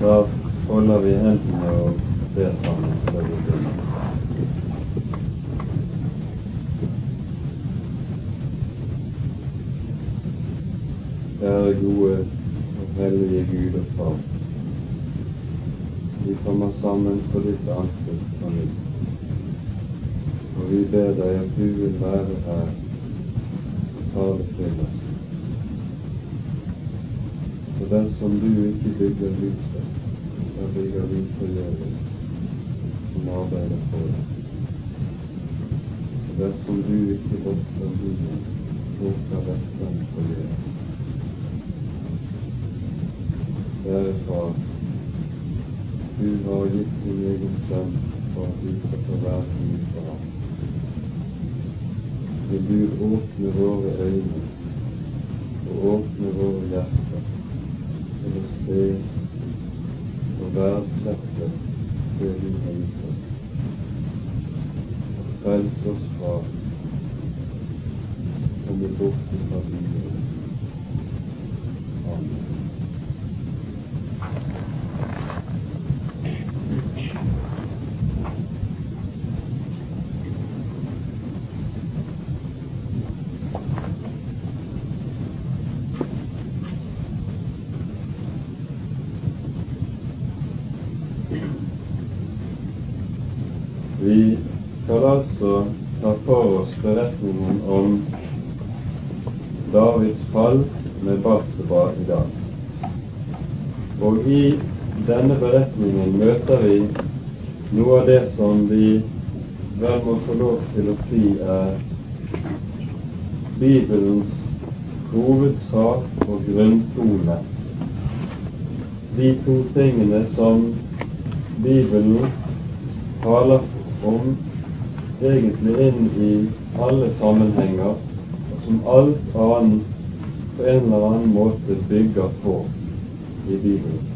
Da holder vi hendene og ber sammen. Kjære gode og hellige Gud og Far. Vi kommer sammen for ditt ansikt på nytt. Og vi ber deg at du vil være her og tale til oss. For den som du ikke bygger huset, da bygger vi forgjeves som arbeider på det. Og dersom du ikke vokter byen, vokter vekteren forgjeves. Kjære Far, du har gitt din egen sønn for at vi skal få være liv for ham. Vil du åpne våre øyne og åpne våre hjerter til å se og verdsette det du har gitt oss. Og frels oss fra å komme bort fra livet. Amen. Vi skal altså ta for oss beretningen om Davids fall med Batseba i dag. Og i denne beretningen møter vi noe av det som vi vel må få lov til å si er Bibelens hovedsak og grunntone. De to tingene som Bibelen taler om egentlig inn i alle sammenhenger, og som alt annet på en eller annen måte bygger på i Bibelen,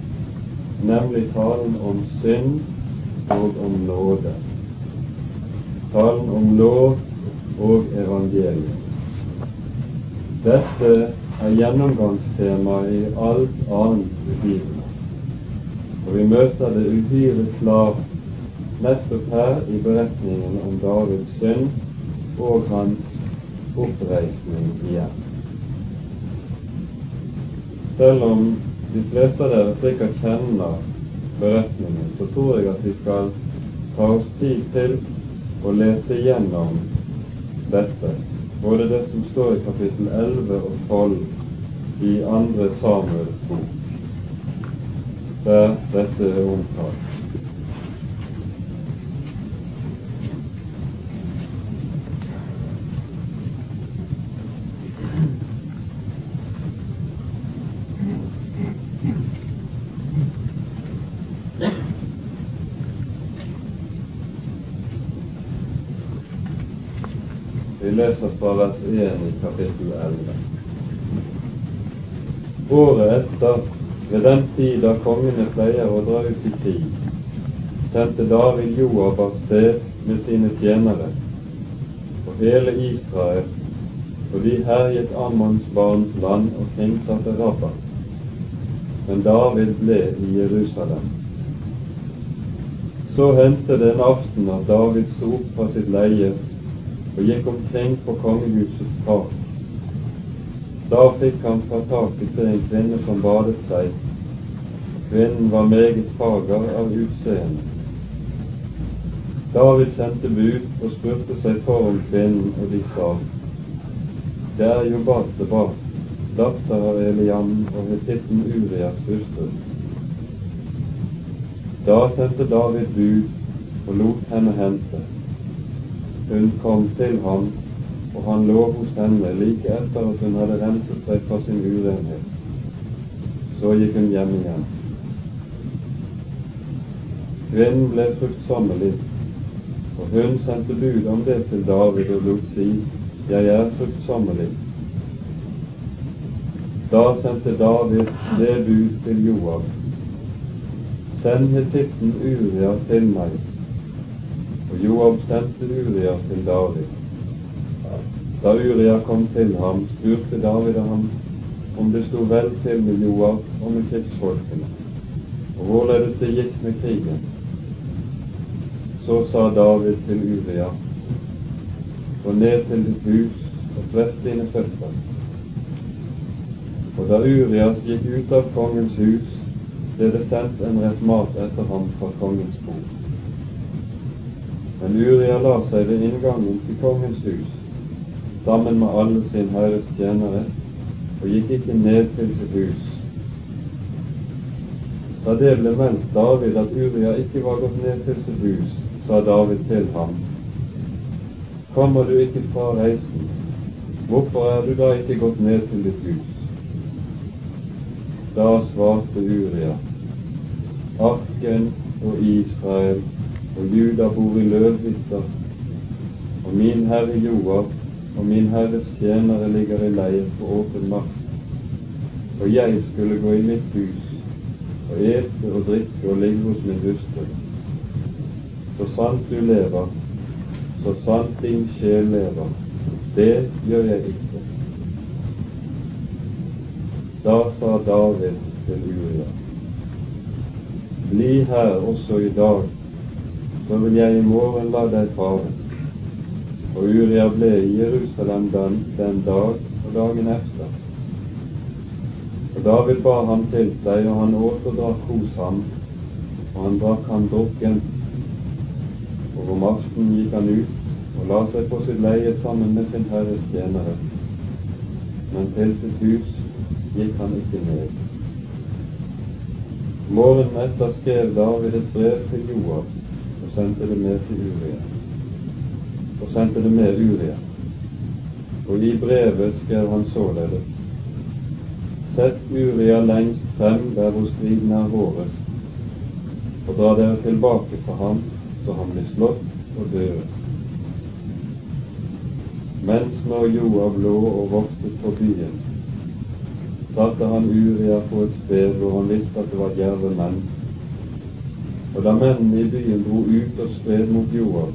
nemlig talen om synd og om nåde. Talen om lov og evangeliet. Dette er gjennomgangstema i alt annet i Bibelen. Og vi møter det uhyre klart nettopp her i beretningen om Davids synd og hans oppreisning igjen. Selv om de fleste av dere sikkert kjenner beretningen, så tror jeg at vi skal ta oss tid til å lese gjennom dette, både det som står i kapittel 11 og 12 i andre Samuels bok, der dette er omtalt. Vi leser fra vers 1 i kapittel 11. Året etter, ved den tid da kongene pleier å dra ut i krig, sendte David Joab av sted med sine tjenere og hele Israel, og de herjet Ammons barns land og kringsatte Rabba. Men David ble i Jerusalem. Så hendte det en aften at David sto opp fra sitt leie og gikk omkring på kongehusets tak. Da fikk han fra taket se en kvinne som badet seg. Kvinnen var meget fager av utseende. David sendte bud og spurte seg for om kvinnen, og de sa, Det er jo Batseba, datter av Eliam og hetitten Urias hustru. Da sendte David bud og lot henne hente. Hun kom til ham, og han lå hos henne like etter at hun hadde renset seg fra sin urenhet. Så gikk hun hjem igjen. Kvinnen ble fruktsommelig, og hun sendte bud om det til David og lot si, Jeg er fruktsommelig. Da sendte David det bud til Joab. Send hetitten Uria til meg. Joab sendte Uria til David. Da Uria kom til ham, spurte David ham om det sto vel til med Joab og med krigsfolkene. og hvorledes det gikk med krigen, så sa David til Uria, gå ned til ditt hus og svett dine føtter. Og da Urias gikk ut av kongens hus, ble det sendt en rett mat etter ham fra kongens bord. Men Uria la seg ved inngangen til kongens hus sammen med alle sin herres tjenere og gikk ikke ned til sitt hus. Da det ble meldt David at Uria ikke var gått ned til sitt hus, sa David til ham, Kommer du ikke fra reisen, hvorfor er du da ikke gått ned til ditt hus? Da svarte Uria, Arken og Israel og Juda bor i løvhytter, og min herre Joab og min herres tjenere ligger i leir på åpen mark. Og jeg skulle gå i mitt hus og ete og drikke og ligge hos min hustru. Så sant du lever, så sant din sjel lever, det gjør jeg ikke. Da sa David til Uria, bli her også i dag, så vil jeg i morgen la deg fare. Og Uria ble i Jerusalem den, den dag og dagen efter. Og David bar ham til seg, og han åt og drakk hos ham, og han drakk ham drukken. Og om aftenen gikk han ut og la seg på sitt leie sammen med sin herres tjenere. Men til sitt hus gikk han ikke ned. Morgenen etter skrev David et brev til Joab og sendte det med til Uria. Og sendte det med Uria. Og i brevet skrev han således Sett Uria lengst frem der hvor striden er håret, og dra dere tilbake fra ham, så han blir slått og dør. Mens når Joab lå og voktet på byen, satte han Uria på et sted hvor han visste at det var djerve menn. Og da mennene i byen dro ut og stred mot Joab,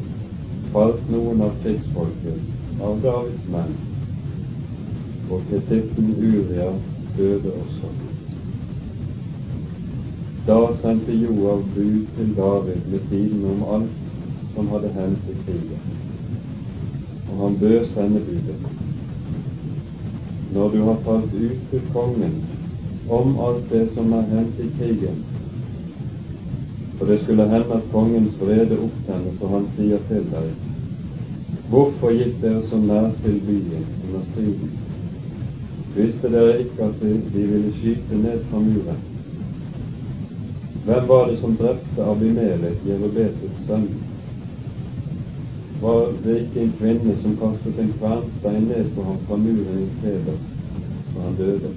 falt noen av krigsfolket, av Davids menn, og kritikken Uria døde også. Da sendte Joab bud til David med tiden om alt som hadde hendt i krigen, og han bød sende budet når du har talt ut til kongen om alt det som er hendt i krigen. For det skulle hende at kongens vrede opptennes, og han sier til deg, Hvorfor gikk dere så nær til byen under striden? Visste dere ikke at de ville skyte ned fra muren? Hvem var det som drepte Abimelek, Jerubesets sønn? var det ikke en kvinne som kastet en kvernstein ned på ham fra muren i Tebes da han døde.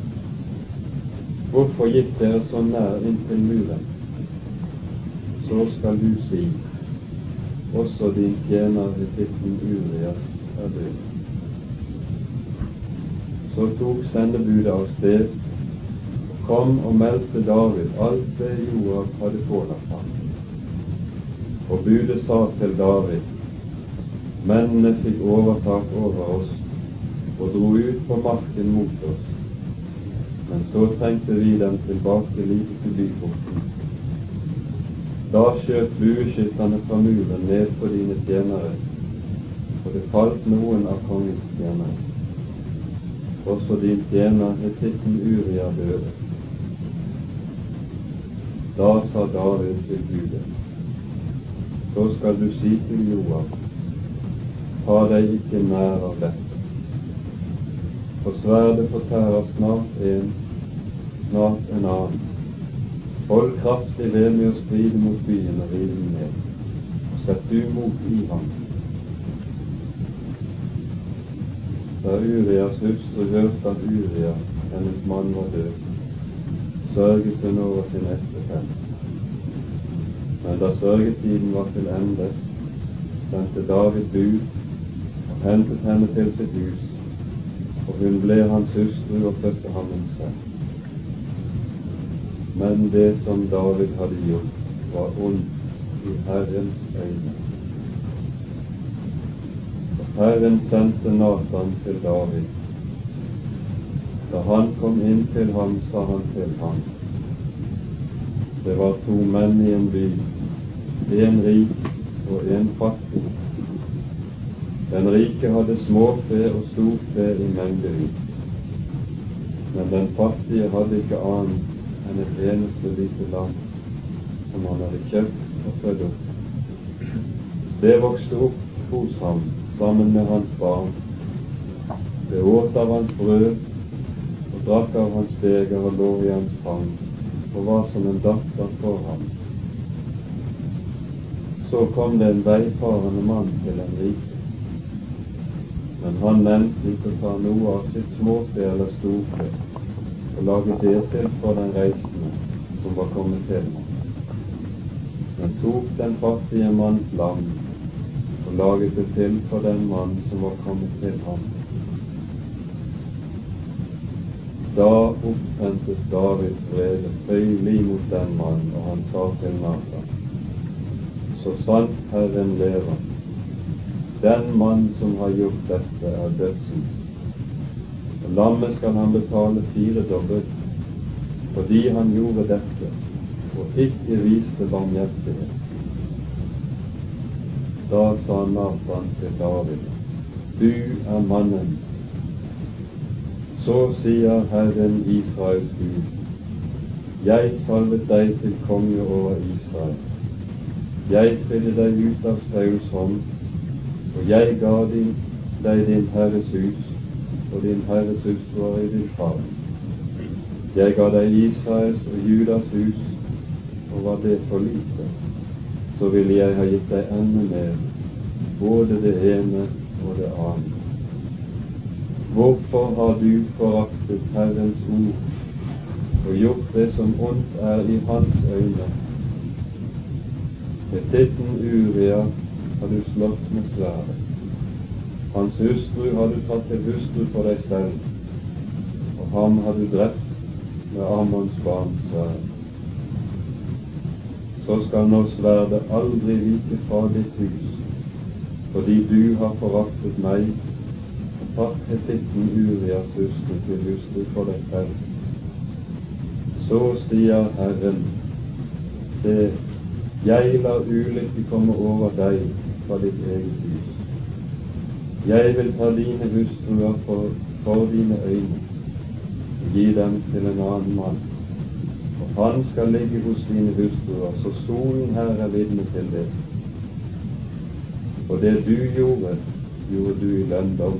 Hvorfor gikk dere så nær inntil muren? Så skal du si, også din tjener Hittitten Urias er død. Så tok sendebudet av sted og kom og meldte David alt det Joab hadde pålagt ham. Og budet sa til David, Mennene fikk overtak over oss og dro ut på marken mot oss. Men så trengte vi dem tilbake like til byporten. Da skjøt bueskytterne fra muren ned på dine tjenere, og det falt noen av kongens tjenere. Også din tjener hetitten Uria døde. Da sa David til Gud, så skal du si til Joab, Ta deg ikke nær av dette. For sverdet fortærer snart en, snart en annen. Hold kraftig ved med å stride mot byen og rive den ned, og sett du mot i ham. Da Urias hustru hørte at Uria, hennes mann, var død, sørget hun over sin ektefelle. Men da sørgetiden var til ende, sendte David bud hentet henne til sitt hus, og hun ble hans hustru og fødte ham en sønn. Men det som David hadde gjort, var ondt i Herrens øyne. Herren sendte Nathan til David. Da han kom inn til ham, sa han til ham, Det var to menn i en by, en rik og en fattig. Den rike hadde småfe og storfe i mengdevis, men den fattige hadde ikke annet enn et eneste lite lam som han hadde kjøpt og født opp. Det vokste opp hos ham sammen med hans barn. Det åt av hans brød og drakk av hans beger og lå i hans fang og var som en datter for ham. Så kom det en veifarende mann til en rike, men han nevnte ikke å ta noe av sitt småfe eller storfe og lage det til for den reisende som var kommet til ham, men tok den fattige manns lam og laget det til for den mann som var kommet til ham. Da opptentes Davids vrede høylig mot den mann, og han sa til Nathan, så sant Herren lever, den mann som har gjort dette, er dødsens. Lammet skal han betale firedobbelt, fordi han gjorde dette og ikke viste barmhjertighet. Da sa Nathan til David, du er mannen så sier Herren Israels Gud, jeg salvet deg til konge over Israel. Jeg fridde deg ut av Sauls hånd, og jeg ga din, deg din Herres hus, og din Herres hus var i din favn. Jeg ga deg Israels og Judas hus, og var det for lite, så ville jeg ha gitt deg enda mer, både det ene og det annet. Hvorfor har du foraktet Herrens ord og gjort det som ondt er i Hans øyne? Med titten Uria har du slått med sverdet. Hans hustru har du tatt til hustru for deg selv, og ham har du drept med Ammons barns sverd. Så skal nå sverdet aldri vike fra ditt hus, fordi du har foraktet meg og tatt hetitten Urias hustru til hustru for deg selv. Så sier Herren, se, jeg lar ulykke komme over deg fra ditt eget hus. Jeg vil ta dine hustruer for, for dine øyne gi dem til en annen mann. Og han skal ligge hos dine hustruer, så solen her er vitne til det. Og det du gjorde, gjorde du i lønndom.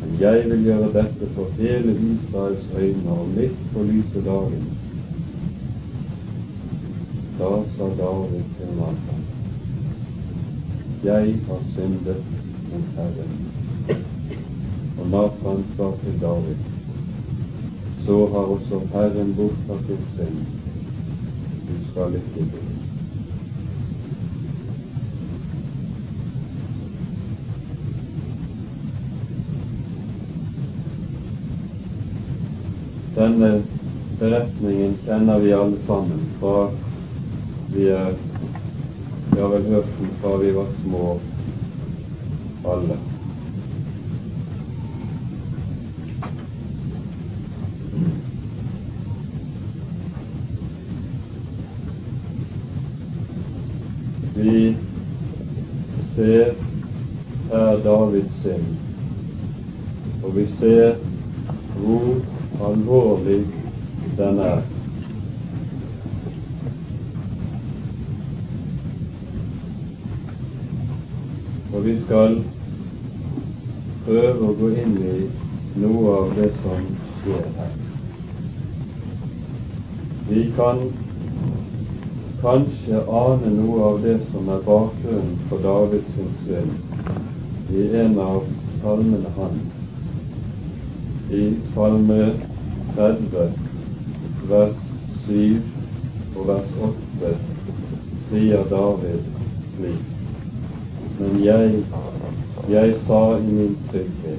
Men jeg vil gjøre dette for hele Israels øyne og midt på lyse dagen. Da sa David til Nathan, jeg har syndet mot Herren. Og Nathan sa til David, så har også Herren borttatt din synd. Du skal ikke dø. Denne beretningen kjenner vi alle sammen fra vi er Vi har vel hørt den fra vi var små, alle. Vi ser her Davids synd, og vi ser hvor alvorlig den er. Skal prøve å gå inn i noe av det som skjer her. Vi kan kanskje ane noe av det som er bakgrunnen for Davids synd i en av salmene hans. I Salme 30, vers 7 og vers 8 sier David slik. Men jeg, jeg sa i min trygghet,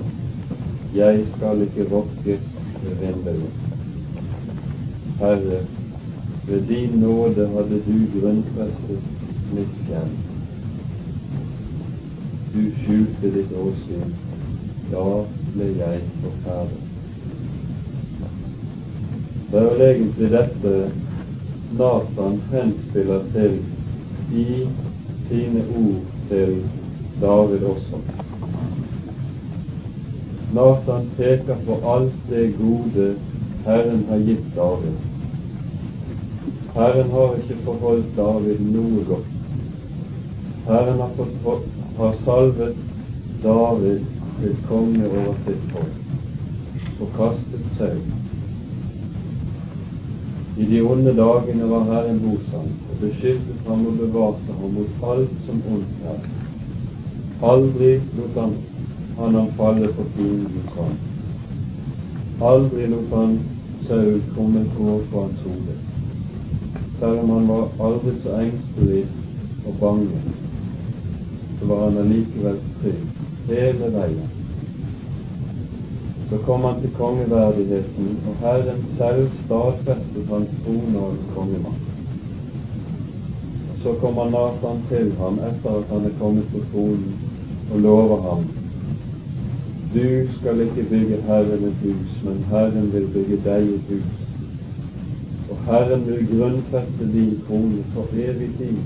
jeg skal ikke rokkes ved vindelen. Herre, ved din nåde hadde du grunnfestet mitt hjem. Du skjulte ditt åsyn, da ble jeg forferdet. Det er vel egentlig dette Nathan henspiller til i sine ord til David også. Nathan peker på alt det gode Herren har gitt David. Herren har ikke forholdt David noe godt. Herren har, fått, har salvet David til konge over sitt folk og kastet seg. I de onde dagene var Herren hos ham og beskyttet ham og bevarte ham mot alt som ondt er. Aldri lot han han ham falle på fiendens hånd. Aldri lot han Saul komme på på hans hode, selv om han var aldri så engstelig og bange, så var han allikevel trygg hele veien. Så kom han til kongeverdigheten, og Herren selv stadfestet hans trone og hans kongemakt. Så kommer Nathan til ham etter at han er kommet på tronen, og lover ham du skal ikke bygge Herren et hus, men Herren vil bygge deg et hus. Og Herren vil grunnfeste din krone for evig tid.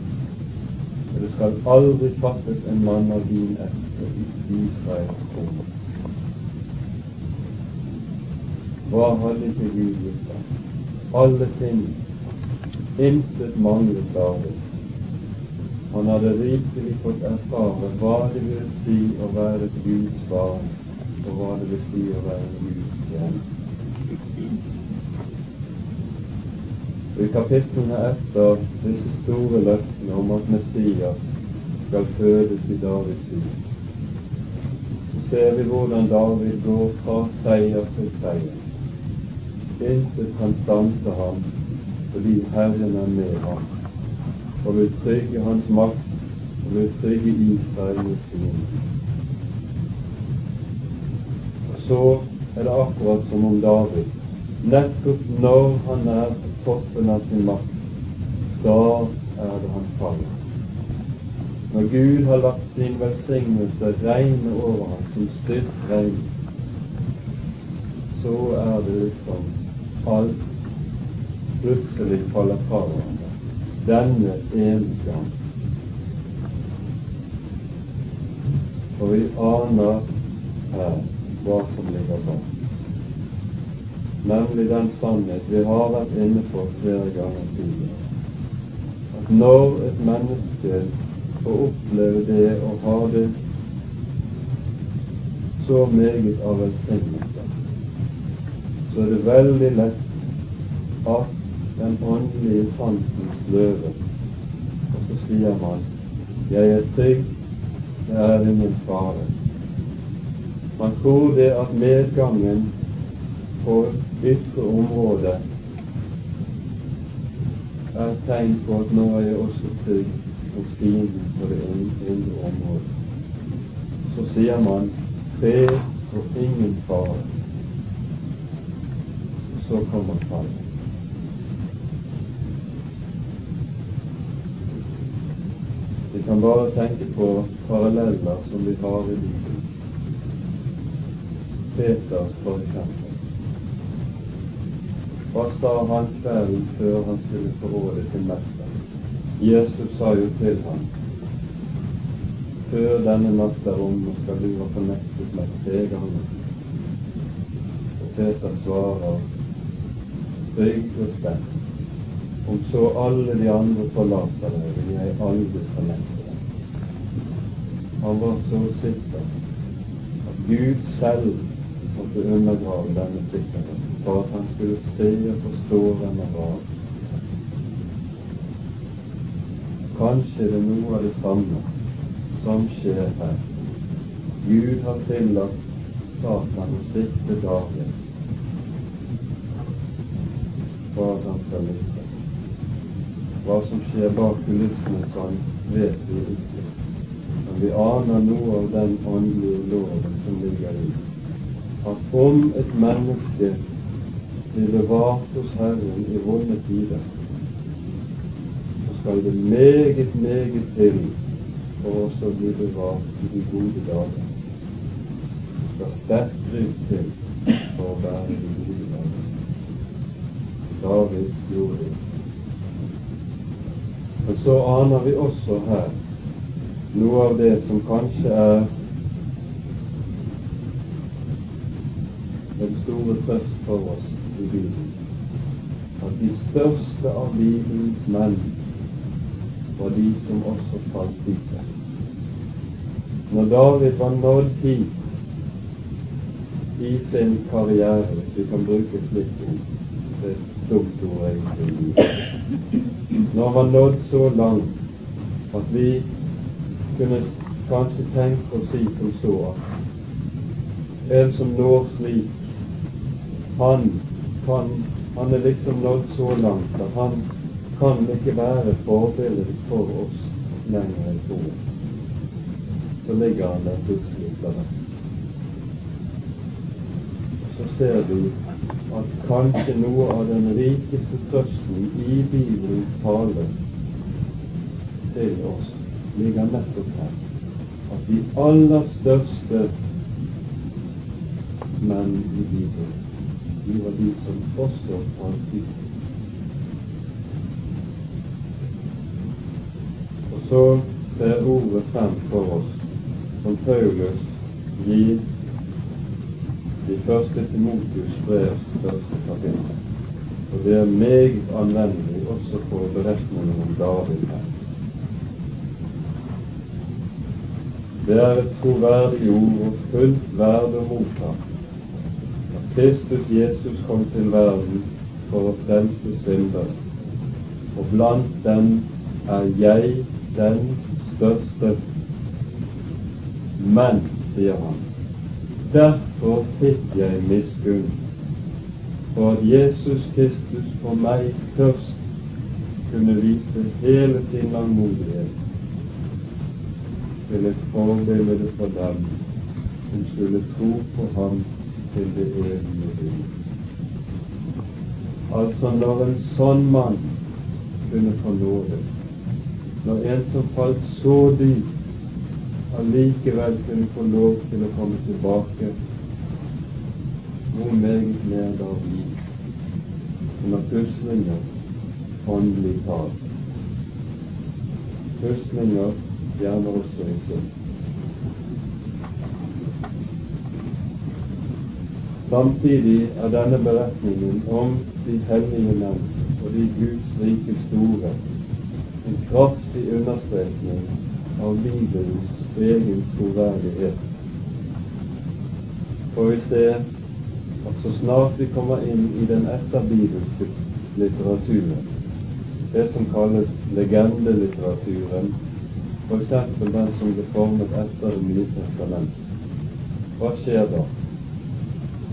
Og det skal aldri fattes en mann av din etter i Israels krone. Hva hadde ikke Gud gitt da? Alle ting. Intet manglet David. Han hadde rikelig fått erfare hva det vil si å være Guds barn og hva det vil si å være Guds tjener. I kapitlene etter disse store løftene om at Messias skal fødes i Davids hus, så ser vi hvordan David går fra seier til seier. Intet kan stanse ham fordi Herren er med ham og vil trygge hans makt og vil trygge Israel mot fienden så er det akkurat som om David, nettopp når han er på toppen av sin makt, da er det han faller. Når Gud har lagt sin velsignelse regne over ham som styrt regn, så er det liksom alt plutselig faller fra hverandre. Denne ene gang. Og vi aner her hva som ligger bak. Nemlig den sannhet vi har vært inne på flere ganger tidligere. At når et menneske får oppleve det og har det så meget av velsignelse, så er det veldig lett at den åndelige sansen sløver. Og så sier man 'Jeg er trygg, det er ingen fare'. Man tror det at medgangen på ytre område er tegn på at nå er jeg også trygg hos fienden på det indre området. Så sier man fred og ingen fare. Så kommer fallet. Vi kan bare tenke på paralleller som vi har i Bibelen. Peter, for eksempel. Hva sa han kvelden før han skulle forråde sin mester? Jesus sa jo til ham før denne natt er omme, skal du ha fornektet meg tre ganger. Og Peter svarer trygg og spent. Om så alle de andre forlater deg, vil jeg aldri fornekte deg. Han var så sikker at Gud selv måtte undergrave denne sikkerheten for at han skulle se og forstå hvem han var. Kanskje det er noe av det samme som skjer her. Gud har tillatt Satan å sikte David at han skal lykkes. Hva som skjer bak kulissene, sånn, vet vi ikke. Men vi aner noe av den åndelige loven som ligger i at om et menneske blir bevart hos Herren i vonde tider, så skal det meget, meget til for oss å bli bevart i de gode dager. Det skal sterkt rygg til for å være i dager. David gjorde det. Og så aner vi også her noe av det som kanskje er den store trøst for oss i Bibelen. At de største av Bibelens menn var de som også falt dit. Når David var nådd hit i sin karriere, vi kan bruke et slikt ord, egentlig, når var nådd så langt at vi kunne kanskje tenke å si som så at en som når slik, han kan han er liksom nådd så langt at han kan ikke være forbilde for oss lenger enn troen. Så ligger han der plutselig der. Så ser vi at kanskje noe av den rikeste trøsten i Bibelens tale til oss ligger nettopp her. At de aller største menn i Bibelen, de var de som også falt ut. Og så trer ordet frem for oss som Paulus gir i første Timotius brevs første kapittel. Og det er meget anvendelig også for beretningen om David her. Det er et troverdig ord og fullt verd å motta at Kristus Jesus kom til verden for å frelse syndere, og blant dem er jeg den største. Men, sier han, derfor fikk jeg miskunn, for at Jesus Kristus for meg først kunne vise hele sin langmodighet til et forbilde for dem som skulle tro på ham til det evige liv. Altså når en sånn mann kunne få nåde, når en som falt så dypt allikevel kunne få lov til å komme tilbake, hvor meget mer da vi under puslinger åndelig talt. Puslinger gjerne også en stund. Samtidig er denne beretningen om de hellige menn og de Guds rike store en kraftig understrekning av Bibelens egen troverdighet. For vi ser at så snart vi kommer inn i den etterbibelske litteraturen, det som kalles legendelitteraturen, f.eks. den som ble formet etter Det nye testamentet. Hva skjer da?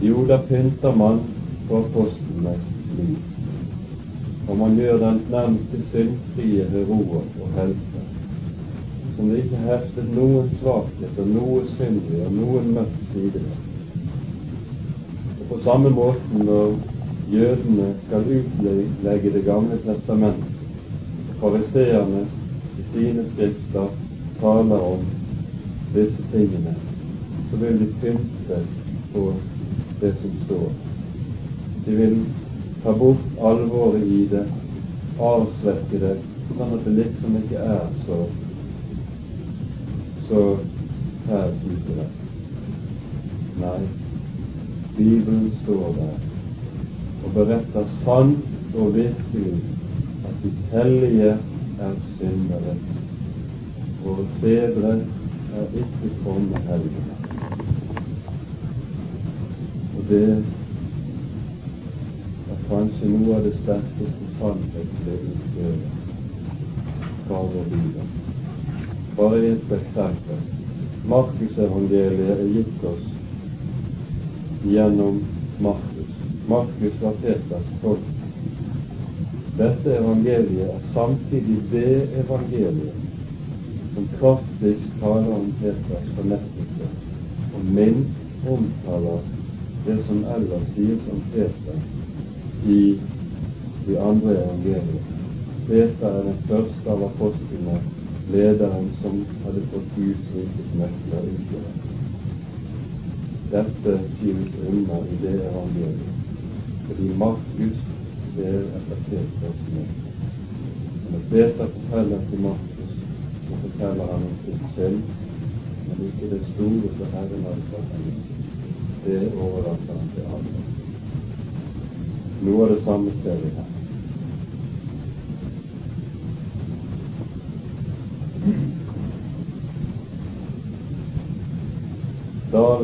Jo, da pynter man på apostlenes liv. Og man gjør den nærmeste syndfrie heroer og helter, som det ikke heftet noen svakhet og noe syndig og noen mørk side. Og på samme måten når jødene skal utlegge Det gamle testamentet, fariseerne i sine skrifter taler om disse tingene, så vil de pynte på det som står. De vil ta bort alvoret i det, avsvekke det, sånn at det liksom ikke er så så her ute der. Nei, Bibelen står der og beretter sant og virkelig at de hellige er syndere. Våre fedre er ikke kommet hellige. Og det er kanskje noe av det sterkeste sannhetslige utgjøret fra vår bibel. Bare et eksempel. Markusevangeliet er gitt oss gjennom Markus. Markus var Peters tolk dette evangeliet er samtidig det evangeliet som kraftigst taler om Peters fornektelse, og minst omtaler det som ellers sies om Peter i de andre evangeliene. Peter er den første av apostlene, lederen som hadde fått Guds rikes nøkler utgjøre. Dette skyves unna i det evangeliet, fordi Markus ber etter Peters nød. Når Peter forteller til Markus, så forteller han om sitt selv, men ikke det store for Herren altså. Det overlater han til andre. Noe av det samme ser vi her.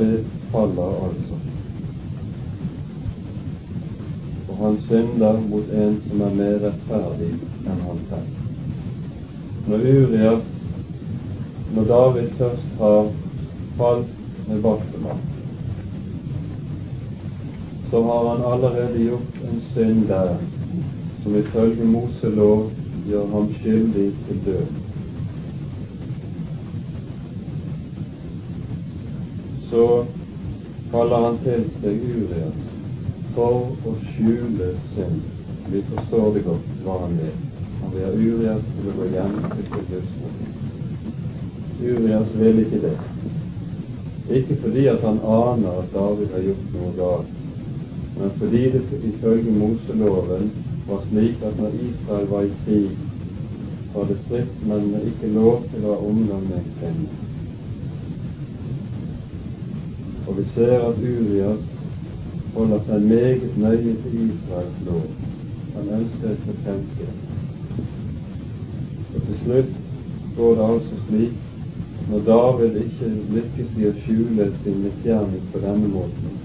David faller altså. Og han synder mot en som er mer rettferdig enn han selv. Når Urias, når David først har falt med Batseba, så har han allerede gjort en synd der som ifølge Moselov gjør ham skyldig til død. Så kaller han til seg Urias for å skjule synd. Vi forstår det godt hva han vil. Han vil ha Urias til å gå hjem til Jerusalem. Urias vil ikke det. Ikke fordi at han aner at David har gjort noe galt, men fordi det ifølge Moseloven var slik at når Israel var i krig, var det stridsmennene ikke lov til å ha omgang med en kvinne. Og vi ser at Urias holder seg meget nøye til Israels lov. Han ønsker et krenke. Og til slutt går det altså slik når David ikke lykkes i å skjule sin misgjerning på denne måten,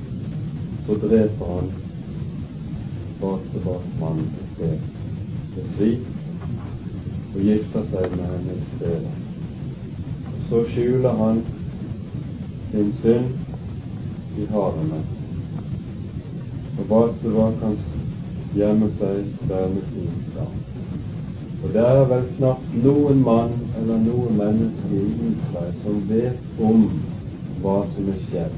så dreper han Batsebas-mannen i stedet ved svik og gifter seg med henne i stedet. Så skjuler han sin synd i havene. Og Batseba kan gjemme seg der med sin stav. Og det er vel knapt noen mann eller noe menneske i Israel som vet om hva som er skjedd.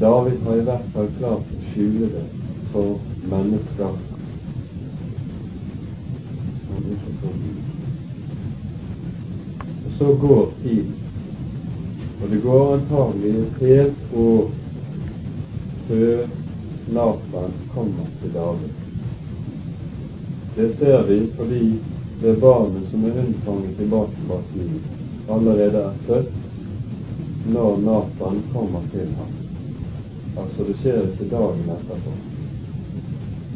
David har i hvert fall klart å skjule det for mennesker. Og så går tiden. Og det går antagelig helt år før Nathan kommer til David. Det ser vi fordi det barnet som er unnfanget i Batsebas allerede er født når Nathan kommer til ham. Altså, det skjer ikke dagen etterpå.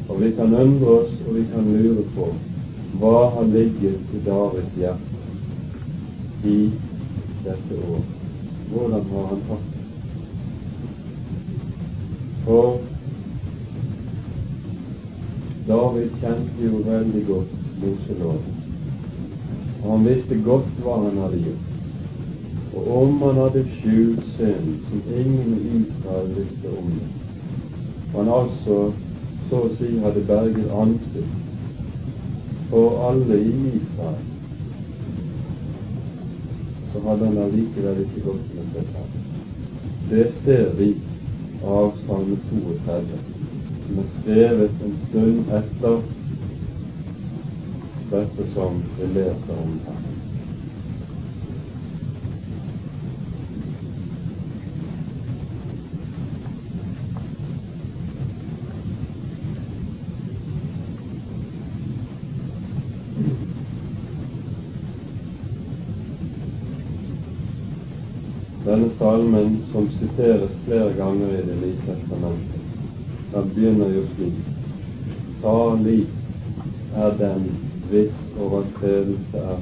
Og vi kan undre oss, og vi kan lure på hva har ligget i Davids hjerte i dette året. Hvordan har han hatt det? For David kjente jo veldig godt Moseloven. Og han visste godt hva han hadde gjort. Og om han hadde skjult synd som ingen i Israel visste om det, han altså så å si hadde berget ansikt for alle i Israel, så hadde han allikevel ikke gått med seg selv. Det ser vi av Salme 32, som er skrevet en stund etter dette som vi leser om her. Denne salmen, som siteres flere ganger i Det nye testamentet, den begynner jo slik Salig er den hvis overtredelse er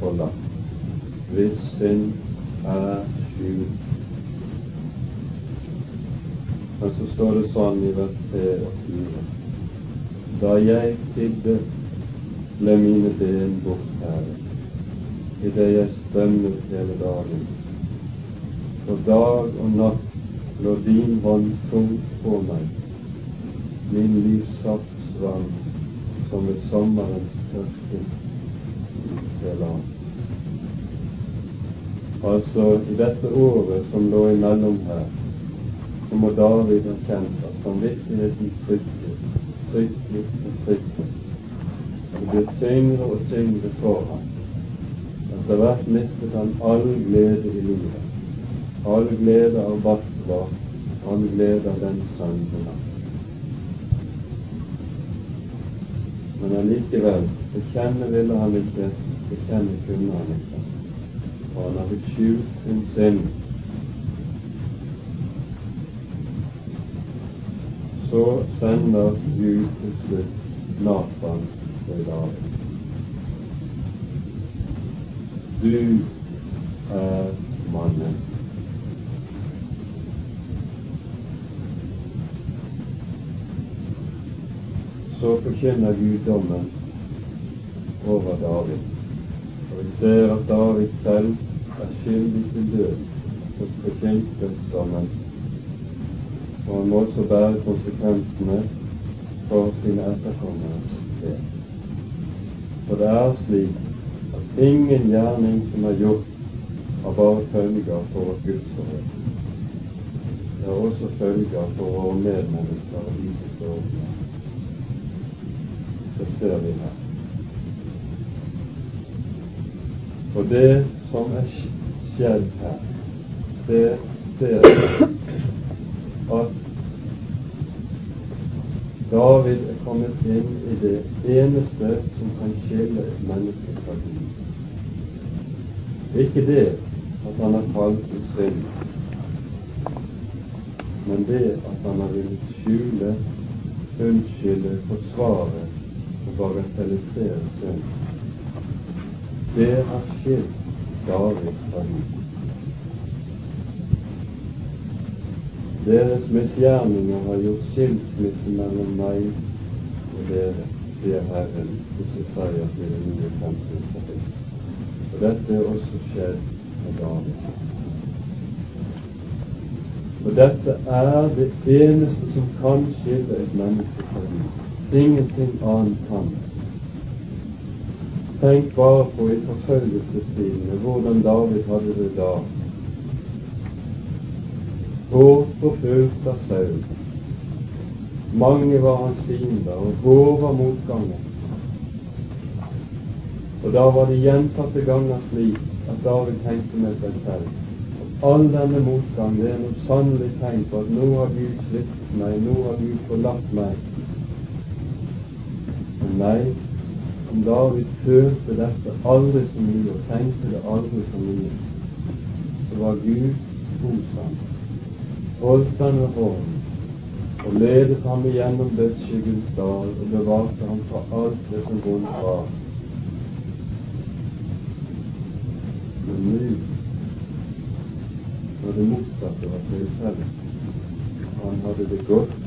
forlatt, hvis synd er skjult. Men så står det sånn i vers 3 og 4. Da jeg tidde, ble mine ben bortskjæret, idet jeg strømmet hele dagen for dag og natt lå din hånd tungt på meg, min livssaftvann som et sommerens tørke til land. Altså, i dette året som lå imellom her, så må David ha kjent at samvittigheten trykket, trykket og trykket. Det ble tyngre og tyngre for ham. Etter hvert mistet han all glede i livet all glede av Basra, all glede av den sønnen. Men allikevel, bekjenne ville han ikke, bekjenne kunne han ikke. Og han hadde skjult sin synd. Så sender Gud til slutt Natan til David. Du er mannen. Så forkynner Gud dommen over David. Og vi ser at David selv er skyldig til død hos dommen. Og han må også bære konsekvensene for sine etterkommeres del. For det er slik at ingen gjerning som er gjort, har bare følger for vårt gudsforhold. Det har også følger for våre medmennesker og de som står Det ser vi her. Og det som er skjedd her, det ser vi at David er kommet inn i det eneste som kan skille et menneske fra Gud. Ikke det at han har falt i synd, men det at han har villet skjule, unnskylde, forsvare og bagatellisere synden. Det har skilt David fra Gud. Deres misgjerninger har gjort skilsmisse mellom meg og dere, sier Herren hos Isaias i det nye kapittel. Og dette er også skjedd med David. Og dette er det eneste som kan skille et menneske fra Gud. Ingenting annet kan. Tenk bare på i forfølgelsestidene hvordan David hadde det da. Håp forfulgt av Saul. Mange var hans fiender, og hår var motganger. Og da var det gjentatte ganger slik at David tenkte med seg selv all denne motgang, det er noe sannelig tegn på at nå har Gud sviktet meg, nå har Gud forlatt meg. Nei, om David følte dette aldri så mye og tenkte det aldri så mye, så var Gud hos ham, holdt han med hånden og ledet ham igjennom dødsskyggens dal og bevarte ham fra alt det som vondt var. Men nå, når det motsatte var tilfellet, han hadde det godt,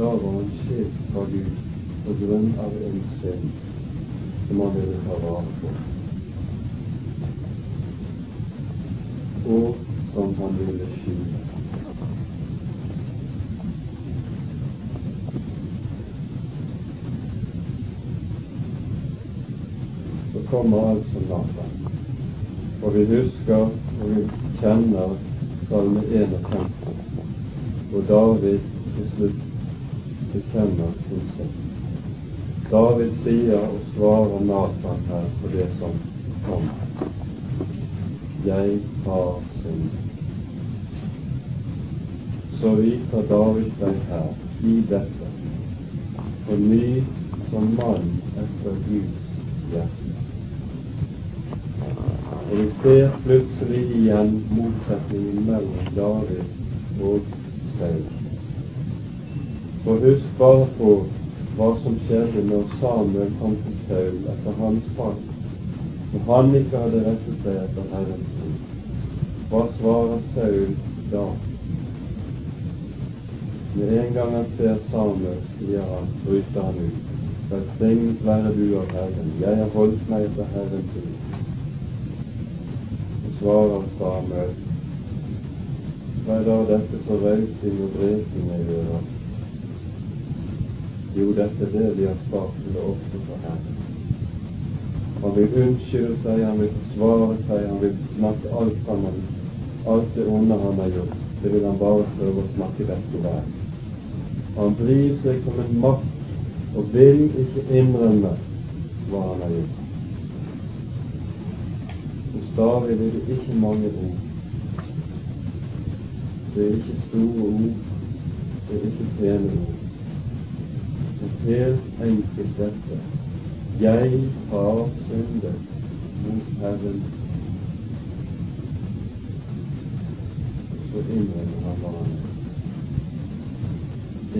da var han skilt fra Gud på grunn av en synd som han ville ta vare på, og som han ville skjule. Så kommer altså Nathan. Og vi husker og vi kjenner Salme 51, hvor David til slutt bekjenner synd. David sier og svarer Nathan her på det som kommer. Jeg har synd. Så viser David seg her, i dette, på ny som mann etter Guds hjerte. Og vi ser plutselig igjen motsetningen mellom David og Saul. Husk bare på hva som skjedde når Samuel kom til Saul etter hans fall. Når han ikke hadde rettet seg etter Herrens ord. Hva svarer Saul da? Med en gang han ser Samuel, sier han, bryter han ut. Velsignet være du av Herren, jeg har holdt meg etter Herrens ord svarer Samuel. Hva er da dette for rausing og dreping jeg gjør? Jo, dette er det vi til å ofre for Herren. Han vil unnskylde seg, han vil forsvare seg, han vil snakke alt sammen. Alt det onde han har gjort, det vil han bare prøve å snakke vekk i vær. Han vrir seg som en makt og vil ikke innrømme hva han har gjort. David er det ikke mange ord. Det er ikke store ord, det er ikke pene ord. Men helt enkelt dette jeg har syndet mot Herren. Så innrømmer han hva han er.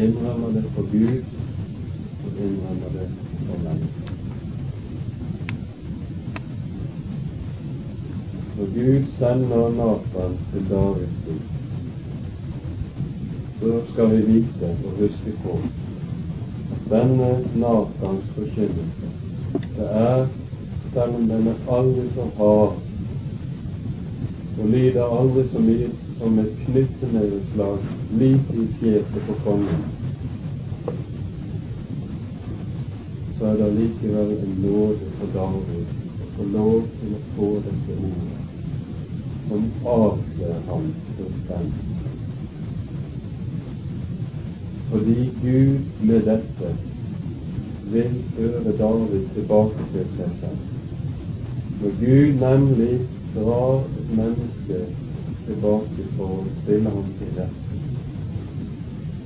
Innrømmer det for Gud, og innrømmer det for mennesker. Når Gud sender Nathan til Davids hus, så skal vi vite og huske på denne Natans forkynnelse det er, selv om den er aldri så hard og lider aldri så mye som et knytteneveslag like i fjeset på kongen, så er det likevel en nåde for David å få lov til å få dette ordet som avslører ham fullstendig fordi Gud med dette vil føre David tilbake til seg selv. Når Gud nemlig drar et menneske tilbake for å stille ham til rette,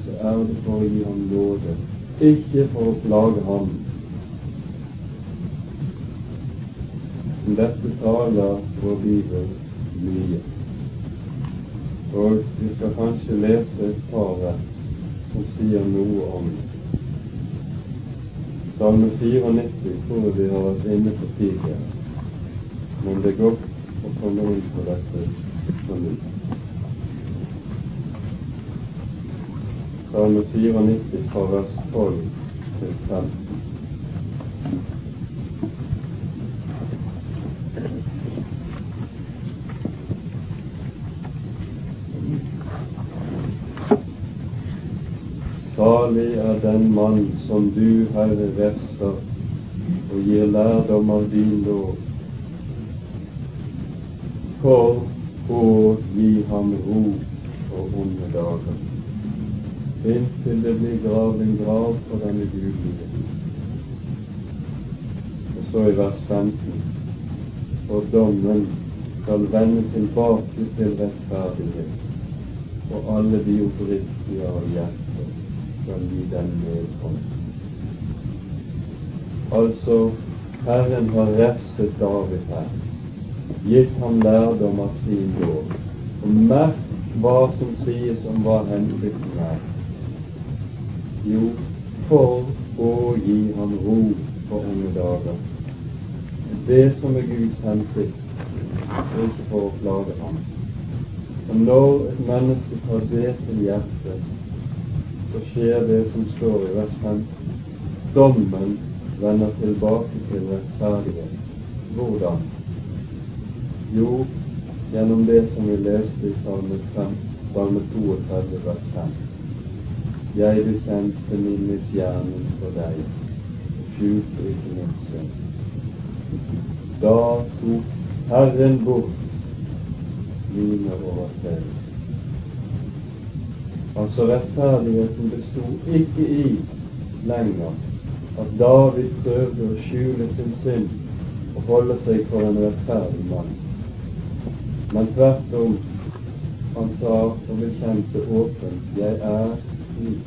så er det for å gi ham nåde, ikke for å plage ham. Om dette taler vår bibel mye. Og vi skal kanskje lese et par vers som sier noe om det. Salme 94 tror jeg vi har vært inne på tidligere, men det er godt å komme inn på dette på nytt. Salme 94 fra vers 12 til 15. Salig er den mann som du, Herre, refser og gir lærdom av din lov. For å gi ham ro på onde dager, inntil det blir gravd en grav for denne gudelige. Og så i vers 15. For dommen skal vende tilbake til rettferdighet, og alle de oppriktige av hjertet skal gi den velkomst. Altså, Herren har refset David her, gitt ham lærdom av sin lov. Og merk hva som sies om hva hensikten er. Jo, for å gi ham ro for unge dager. Det som er Guds hensikt, ikke for å plage ham. Og når et menneske tar det til hjertet, så skjer det som står i vers 5. Dommen vender tilbake til rettferdighet. Hvordan? Jo, gjennom det som vi leste i Salme, 5, Salme 32, vers 5. Jeg bekjente min misgjerning for deg, skjulte ikke min synd. Da tok Herren bort mine overtredelser. Altså rettferdigheten besto ikke i lenger at David prøvde å skjule sin synd og holde seg for en rettferdig mann. Men tvert om, han sa og bekjente åpent, jeg er slik,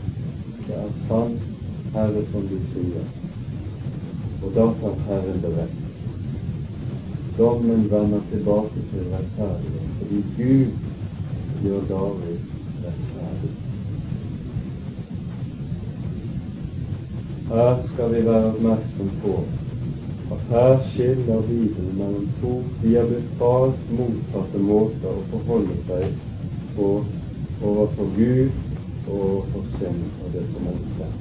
det er sant, Herre, som du sier. Og da fant Herren det rett. Dommen vender tilbake til rettferdighet, fordi Gud gjør David Her skal vi være oppmerksom på at her skiller Bibelen mellom to diametralt motsatte måter å forholde seg på overfor Gud og overfor synd og det som er.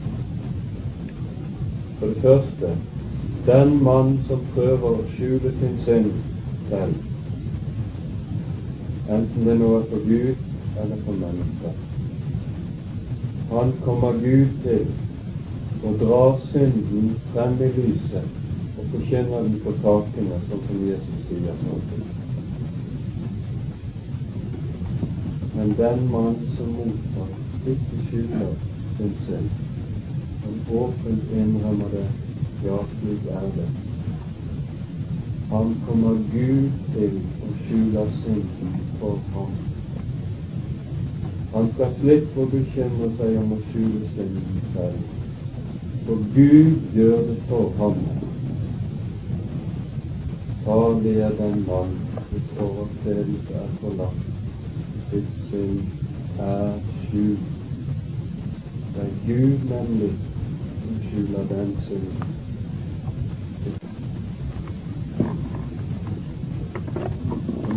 For det første den mann som prøver å skjule sin synd selv, enten det nå er for Gud eller for mennesker. Han kommer Gud til og drar synden frem i lyset og forkynner den på takene, sånn som Jesus sier. Men den mann som mottar, ikke skylder sin synd, men åpent innrømmer det, ja, slik er det. Han kommer Gud til å skjule synden for ham. Han skal slippe å bekymre seg om å skjule synden selv og Gud gjør det for ham. Salig er den mann hvis overtredelse er forlatt, hvis synd er skjult. Det er Gud nemlig som skjuler den synden.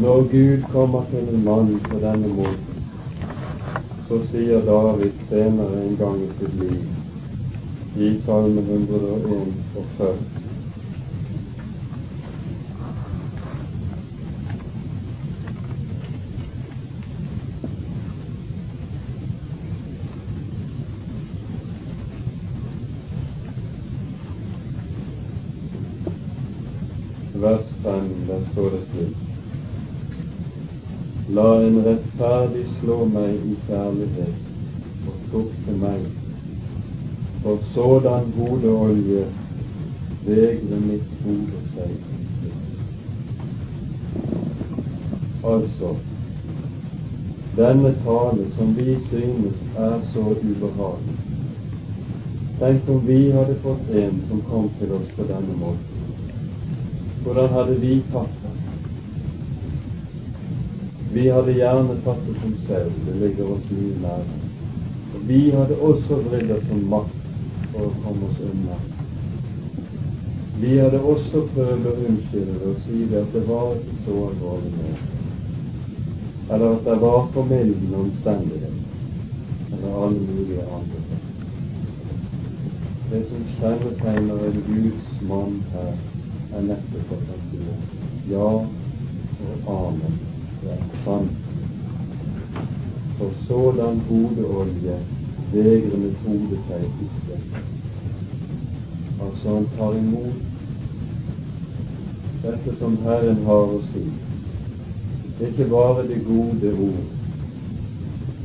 Når Gud kommer til en mann på denne måten, så sier David senere en gang i sitt liv i Salme 101 og 40 vers 5, der står det slik. La en rettferdig slå meg i kjærlighet og tukte meg, for sådan gode olje vegre mitt hode seg. Altså, denne tale som vi synes er så ubehagelig. Tenk om vi hadde fått en som kom til oss på denne måten. Hvordan hadde vi tatt det? Vi hadde gjerne tatt det som selv, det ligger oss mye nær. Vi hadde også vridd oss som makt for å komme oss unna. Vi hadde også prøvd å unnskylde det og si at det var ikke så alvorlig nå, eller at det var formildende omstendigheter, eller alle mulige andre ting. Det som kjennetegner en Guds mann her, er nettopp at han sier ja og amen Det er sant. For sådan hodeolje vegrer mitt hode seg ikke. Altså han tar imot dette som Herren har å si. Ikke bare de gode ord,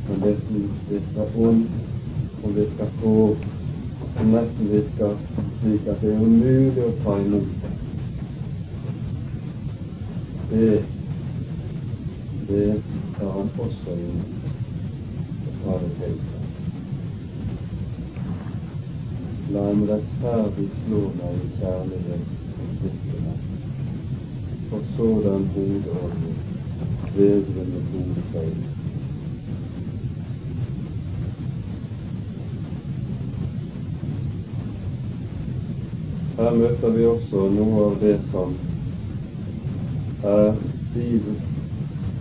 men det som virker ondt, som virker på, som nesten virker slik at det er umulig å ta imot det. Det det tar han også imot og tar det til seg. La en rettferdig slå meg i kjærlighet og styrke meg, for sådan hodeordning vegrer med gode feil. Her møter vi også noe av det som er Bibelen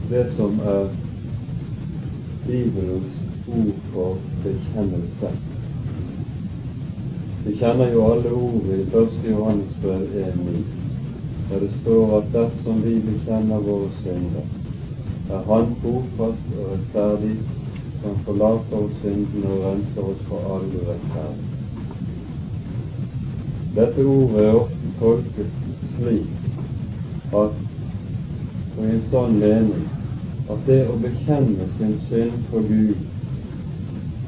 det som er Bibelens ord for bekjennelse. Vi kjenner jo alle ordet i 1. Johannes brev 1.9, der det står at dersom vi bekjenner våre synder, er Han trofast og rettferdig, som forlater oss syndene og renser oss for all urettferdighet. Dette ordet er ofte tolket slik at og i en sånn mening at det å bekjenne sin synd for Gud,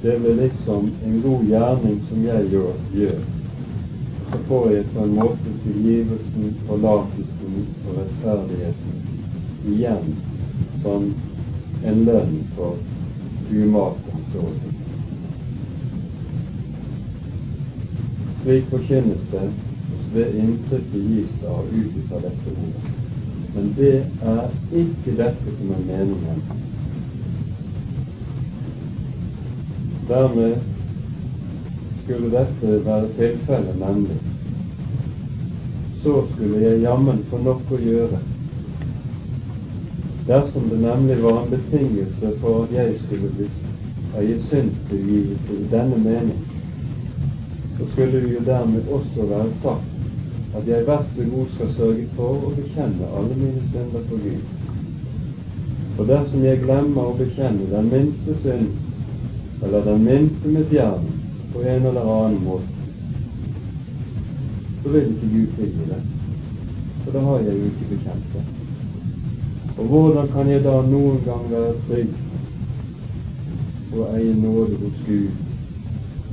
det blir liksom en god gjerning som jeg gjør. Så får jeg på en måte tilgivelsen, forlatelsen og rettferdigheten igjen som en lønn for umaken, så å si. Slik forkynnes det, det inntrykket gis da ut av dette ordet. Men det er ikke dette som er meningen. Dermed skulle dette være tilfellet, nemlig. Så skulle jeg jammen få nok å gjøre. Dersom det nemlig var en betingelse for at jeg skulle bli eie synstilgivelse i denne mening, så skulle det jo dermed også være sagt at jeg vær så god skal sørge for å bekjenne alle mine synder for Gud. For dersom jeg glemmer å bekjenne den minste synd, eller den minste misgjerning, på en eller annen måte, så vil ikke Gud tilgi det. For da har jeg jo ikke bekjent det. Og hvordan kan jeg da noen gang være trygg å eie nåde hos Gud,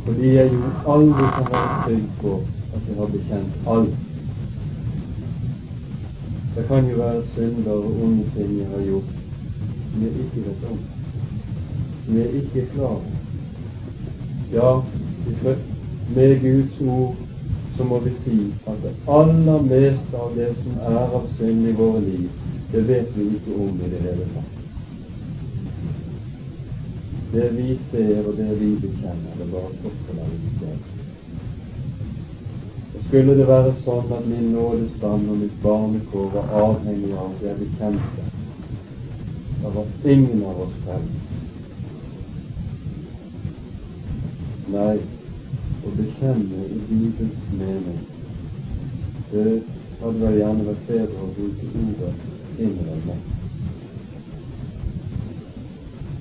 fordi jeg jo aldri kan være trygg på at jeg har bekjent alt det kan jo være synder og onde ting jeg har gjort som jeg ikke vet om, som er ikke klare. Ja, med Guds ord, så må vi si at det aller meste av det som er av synd i våre liv, det vet vi ikke om i det hele tatt. Det vi ser og det vi bekjenner, det bare koster av Og Skulle det være sånn at min nådestand og mitt barnekår var avhengig av det jeg bekjente, da var ingen av oss frelst. Nei, å bekjenne i Bibels mening, det hadde vel gjerne vært bedre å bruke ordet innrømme.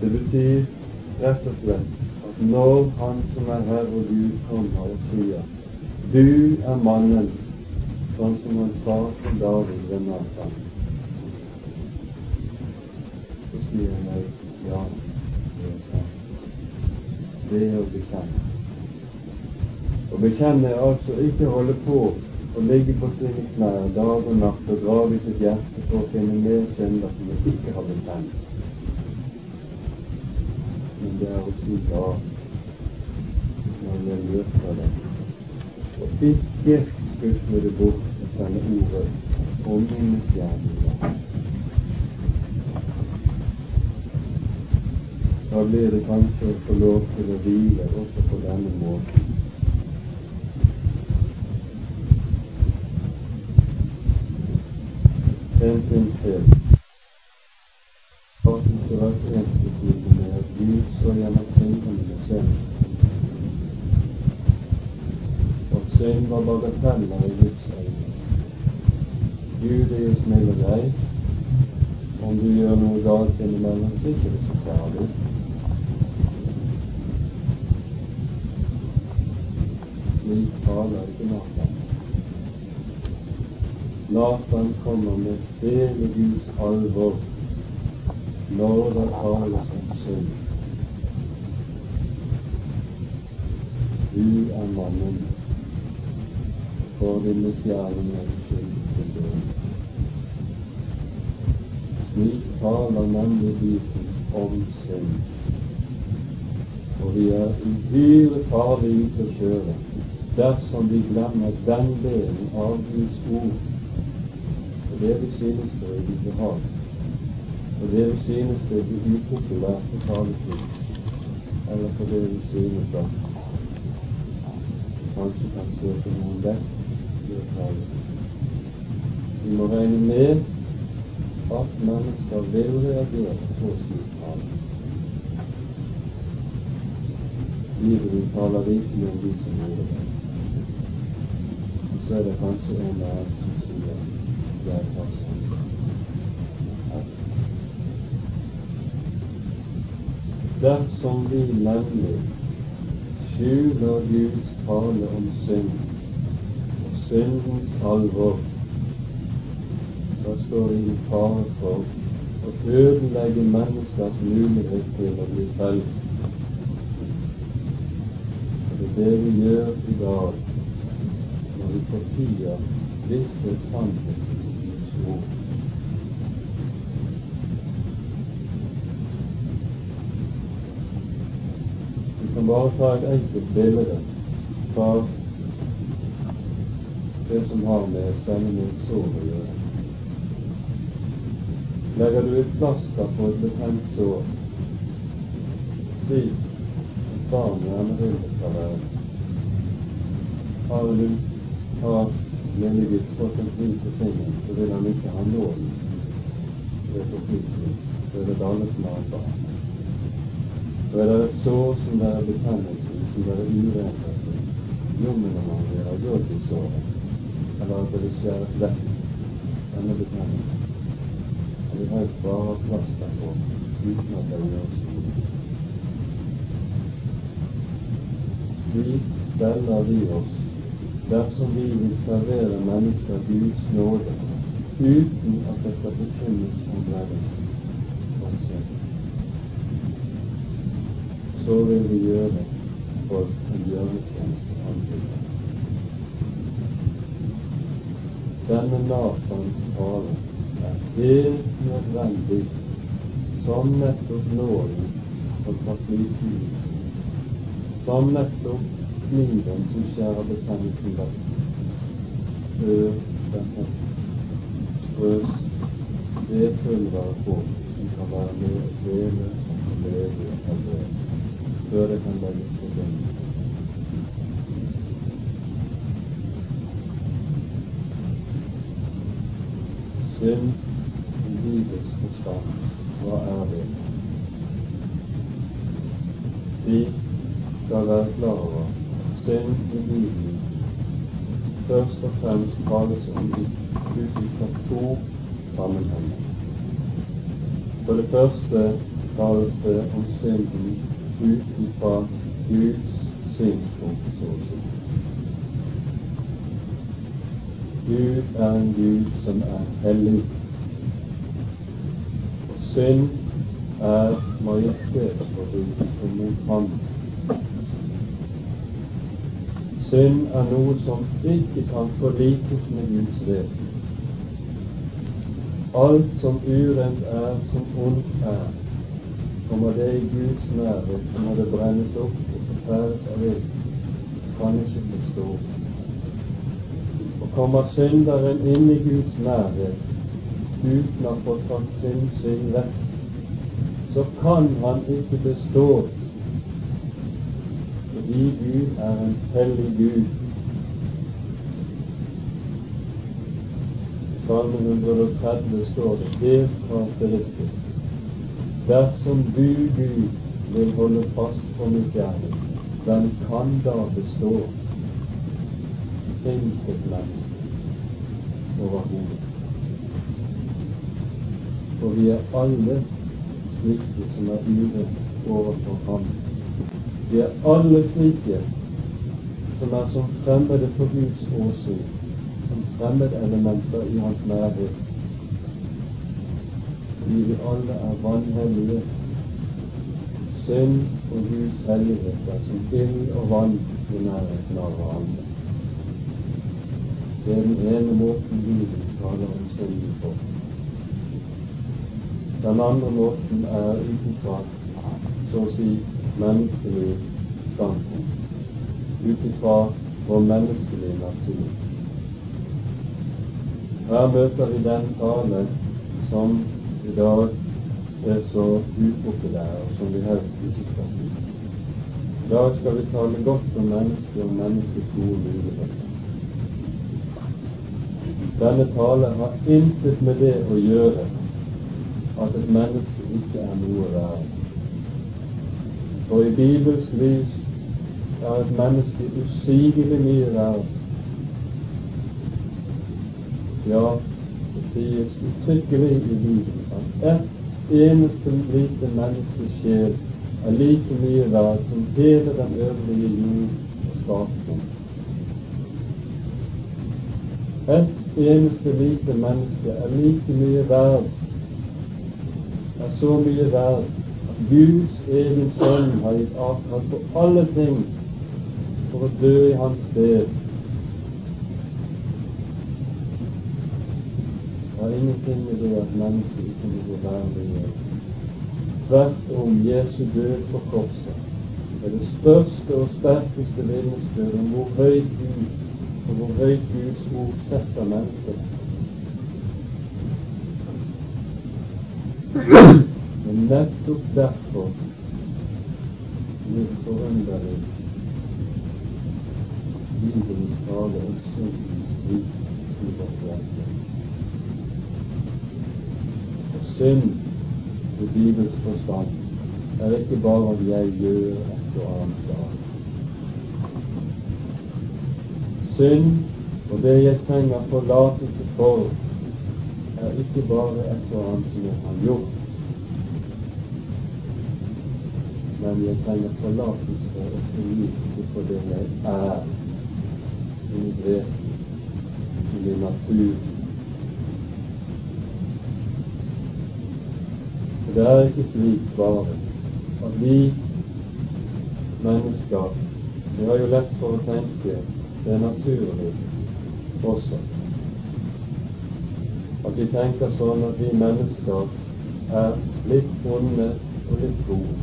Det betyr rett og slett at når Han som er Herre og Gud, kommer og sier Du er mannen, sånn som han sa til David ved Nathan, så sier han ja. Det er å bekjenne. Å bekjenne er altså ikke holde på å ligge på sine knær dag og natt og grave i sitt hjerte for å finne mer synder som vi ikke har bekjent. Men det er å si ja når jeg møter det, og ikke skusle det bort og sende ordet om minnesgjerninger. Da blir det kanskje å få lov til å hvile også på denne måten. en ting til. Staten skal være ensbetydende med at Gud så gjennom med synd. Og synd var bagateller i Guds. Gud er jo snill og grei. Om du gjør noe galt innimellom, så er det ikke så farlig. Slik taler ikke Nathan. Nathan kommer med hele Guds alvor når det tales om synd. Du er mannen for din misgjerninger skyld til død. Slik taler nemlig Bibelen om synd. Og vi er uhyre farlige ute å kjøre dersom vi glemmer den delen av Guds ord vi synes det er ubehagelig, og vi synes det er upopulært å tale slik, eller for det vi synes at kanskje kan søke noen vekk ved å tale. Vi må regne med at mennesker vil reagere på slik tale. Bibelen taler rikelig om de som gjorde det. Så er det kanskje en av annen som sier Dersom vi nemlig skjuler Guds tale om synd og syndens alvor, da står vi i fare for å ødelegge menneskers mulighet til å bli frelst. Det er det vi gjør i dag når vi fortier visse sannheter. Vi kan bare ta et enkelt bilde fra det som har med spennende sår å gjøre. Legger du et plaster på et betent sår, slik barn gjerne vil det skal være, har du har menighet fått en fri på tingen, så vil han ikke ha nåden ved forflytning. Så er det alle som har et barn. Så er det et sår som det er betennelse som det er urenhet. Jommen om han vil ha jobb i såret, eller at det vil skjæres vekk, denne betennelsen. Og vi har bare plaster på uten at det noe. Slik steller vi oss dersom vi vil servere mennesker Guds nåde uten at det skal forkynnes om verden. Så vil vi gjøre folk en bjørnetjeneste andre. Denne Natans tale er helt nødvendig som nettopp nåden som tar flyten ut, som nettopp kniven som skjærer betennelsen vekk, før den det vedpulveret på som kan være med å kvele og leve av det, før det kan legges på bunnen. Synd i livets forstand, hva er det? Vi skal være klar over synd i Bibelen først og fremst tales om ut fra to sammenhenger. For det første tales det ut fra Guds synspunkt, så å si. Gud er en Gud som er hellig. Og synd er majestetsforbrytelse mot Ham. Synd er noe som ikke kan forlikes med Guds vesen. Alt som urent er, som ondt er, kommer det i Guds nærhet, så må det brennes opp og fortæres av ild. Kan ikke bestå. Og kommer synderen inn i Guds nærhet uten å fått tatt sin synd vekk, så kan han ikke bestå fordi Gud er en hellig Gud. Salme 130 står det helt karakteristisk Dersom du, Gud, vil holde fast på mitt hjerte, den kan da bestå. Intet menneske overhodet. For vi er alle slike som er urett overfor Ham. Vi er alle slike som er som fremmede for Guds åsyn, som fremmedelementer i Hans nærhet. Fordi vi alle er vanhellige. Synd og Guds hellighet er som ild og vann i nærheten av hverandre. Det er den ene måten Bibelen taler om synden på. Den andre måten er utenfra, så å si menneskelig standpunkt, ut vår menneskelige natur. Her møter vi den tale som i dag er så upopulære som vi helst ikke skal si. I dag skal vi tale godt om mennesket og menneskets gode muligheter. Denne tale har intet med det å gjøre at et menneske ikke er noe verre. Og i Bibels lys er et menneske usigelig mye verre. Ja, sies uttrykkelig i Bibelen at ett eneste lite menneskes sjel er like mye verd som hele den øvrige jord og skapning. Et eneste lite menneske er like mye verd, er så mye verd Guds egen sønn har gitt avkall på alle ting for å dø i hans sted. Det har ingenting med det at mennesket ikke må gå verdig gjøre. Tvert om Jesu død på korset er det største og sterkeste vitnesbyrd om hvor høyt Gud og hvor høyt Guds ord setter mennesket. Men nettopp derfor blir det forunderlig Bibelens tale om syndens rik i vårt hjerte. Og synd i Bibels forstand er ikke bare om jeg gjør et og annet galt. Synd og det jeg trenger forlatelse for, er ikke bare et og annet som jeg har gjort men jeg trenger forlatelse og tilgivelse for det jeg er i mitt vesen, i min natur. For det er ikke slik bare at vi mennesker Vi har jo lett for å tenke det er naturlig også. At vi tenker sånn at vi mennesker er litt onde og litt gode.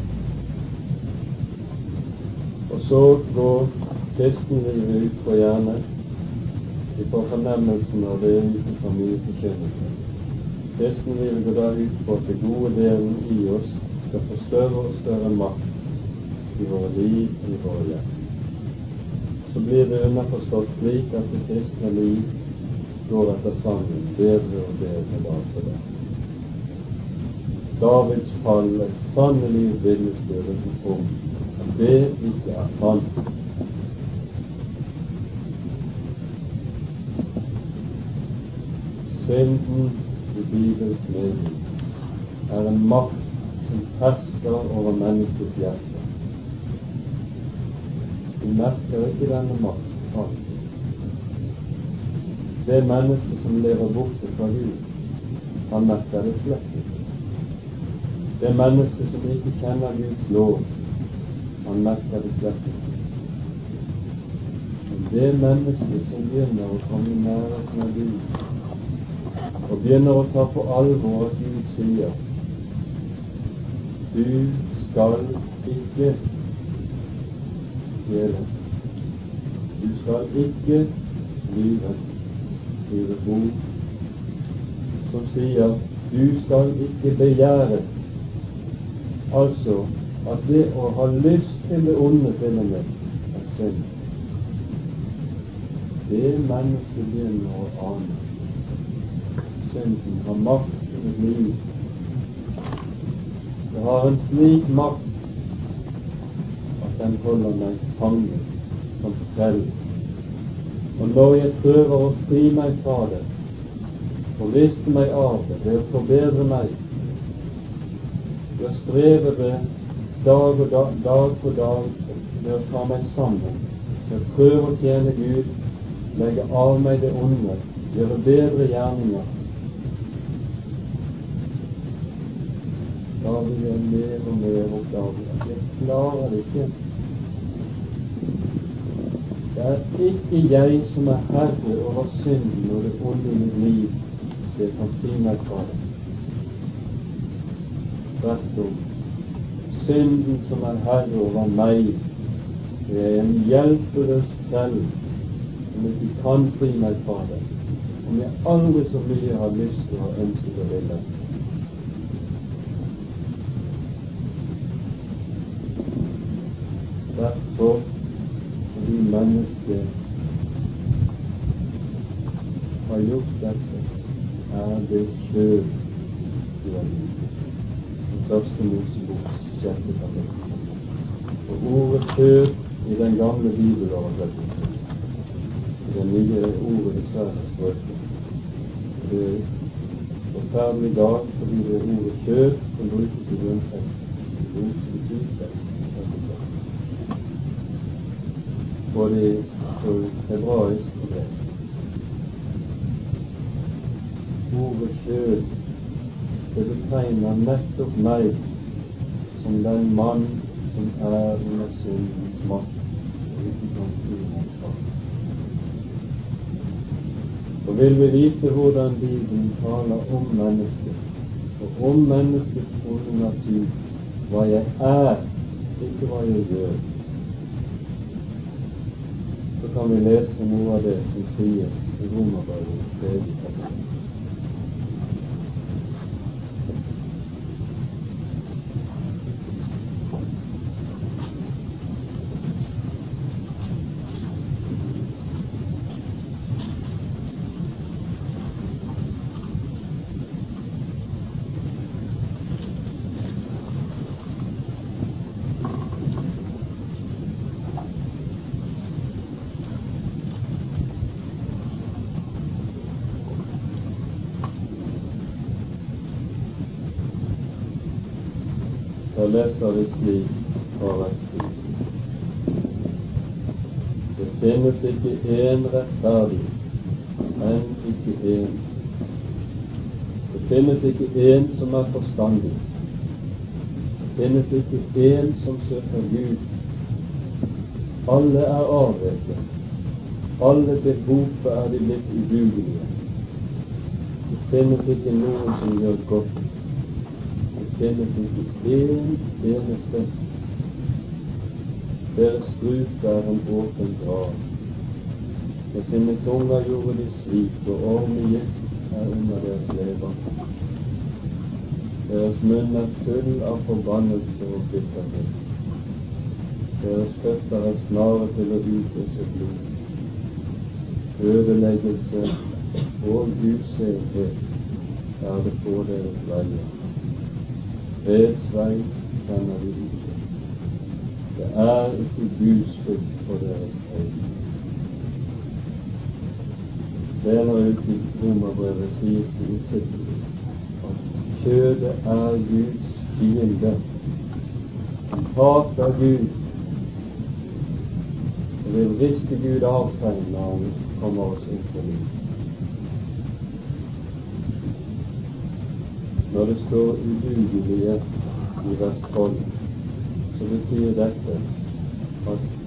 Og så går kristenlivet ut på hjernen. vi får fornemmelsen av det utenfor mye forkynnelse. Kristenlivet gå da ut på at det gode delen i oss skal få større og større makt i våre liv og i våre hjem. Så blir det underforstått slik at det kristne liv går etter sangen bedre og bedre dag for dag. Davids fall er sannelig vitnesbyrdet om at det ikke er sant. Synden Bibels mening er en makt som hersker over menneskets hjerte. Du merker ikke denne makt alltid. Det mennesket som lever borte fra Gud, han merker det slett ikke. Det mennesket som ikke kjenner Guds lov, han merker det slett ikke. Men det mennesket som begynner å komme i nærheten av Gud, og begynner å ta på alvor at Gud sier du skal ikke stjele. Du skal ikke lyve. Skrive bok som sier du skal ikke begjære. Altså at det å ha lyst til det onde til og med er synd. Det mennesket begynner å ane synden har makt i mitt liv. Det har en slik makt at den holder meg fanget som selv. Og når jeg prøver å fri meg fra det, og meg av det ved å forbedre meg, ved å streve det dag og dag, dag for dag ved å ta meg sammen, ved å prøve å tjene Gud, legge av meg det onde, gjøre bedre gjerninger, da vil jeg mer og mer oppdage at jeg klarer det ikke. Det er ikke jeg som er herre over synden og det onde i mitt liv, fra det. Tvert om. Synden som er herre over meg, det er en hjelpeløs selv som ikke kan fri meg fra det, om jeg aldri så mye har lyst til og ønske å ville. Derfor, fordi mennesket har gjort dette, er det sjøl du har gjort. Den første Mosebok, sjette kapittel. Og ordet kjød i den gamle bibeloversettelsen i den nye er ordet dessverre strøket. Det er forferdelig galt fordi det er ordet kjød som brukes i grunnteksten både på hebraisk og gresk. Ordet sjøl, det betegner nettopp meg som den mann som er under syndens makt og ikke kan fri fra. Vil vi vite hvordan Bibelen taler om mennesket, og om menneskets onde natur, hva jeg er, ikke hva jeg gjør, Så kan vi lese noe av det som sies i Romerbrevet tredje kapittel. leser vi slik fra vers Det finnes ikke én rettferdig, men ikke én. Det finnes ikke én som er forstandig. Det finnes ikke én som søker Gud. Alle er avveket. Alle til bofe er de blitt udugelige. Det finnes ikke noen som gjør godt Det finnes ikke én eneste. Deres bruk er en åpen grav. Med sine tunger gjorde de slik, og ormegift er under deres lever. Deres munn er full av forbannelse og bitterhet. Deres føtter er snare til å utøse blod. Ødeleggelse og usenhet er det på deres veier. Freds vei kjenner vi ikke. Det er ikke Guds frukt på deres øyne. Senere ut i Romerbrevet sies det uttrykkelig at kjødet er Guds fiende. Han hater Gud og vil riste Gud av seg når han kommer oss inn på liv. Når det står udugelige i vers 12, så betyr dette at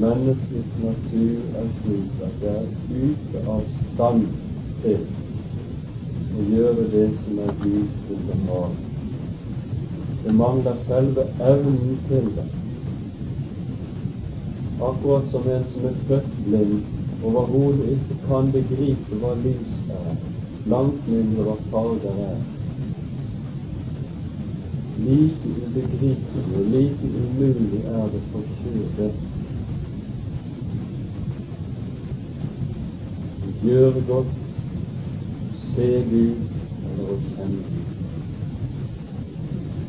menneskets natur er slik at det er ute av stand til å gjøre det som er Guds vil behage. Det mangler selve evnen til det. Akkurat som en som er født blind, overhodet ikke kan begripe hva lys er, langt mindre hva farger er like ubegripelig og like umulig er det for kjødet å gjøre godt, se Gud eller å kjenne Gud.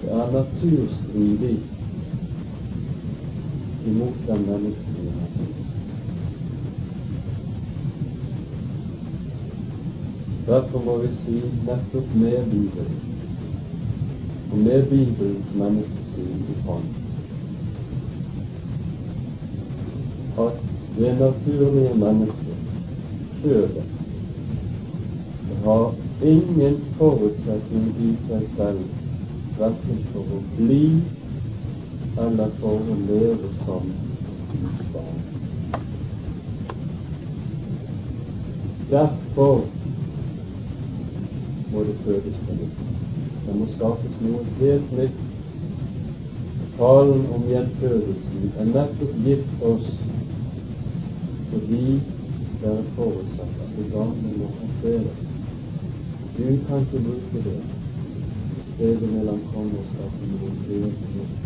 Det er naturstridig imot den menneskelige natur. Derfor må vi si nettopp med Bibelen og med Bibelens menneskesyn i hånd at det naturlige mennesket, kjødet, har ingen forutsetning i seg selv verken for å bli eller for å leve som Guds barn. Derfor må det fødes på nytt. Det må skapes noe helt nytt. Talen om gjenfødelsen er nettopp gitt oss fordi er forutsatt at gamle må håndteres. Gud kan ikke bruke det. Stedet mellom komme og nytt.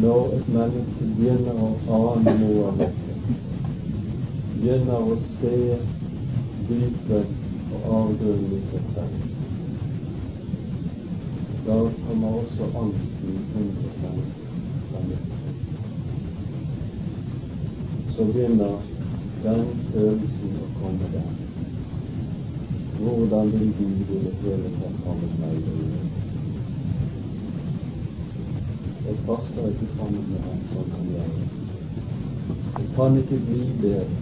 Når et menneske begynner å ane noe av dette, begynner å se dype og avgrunnen i seg selv. Da kommer også angsten inn på mennesket. Så begynner den følelsen å komme der. Hvordan vil Gud ville hele tatt kommet meg inn? Jeg passer ikke sammen med ham sånn som jeg er. Det kan ikke bli bedre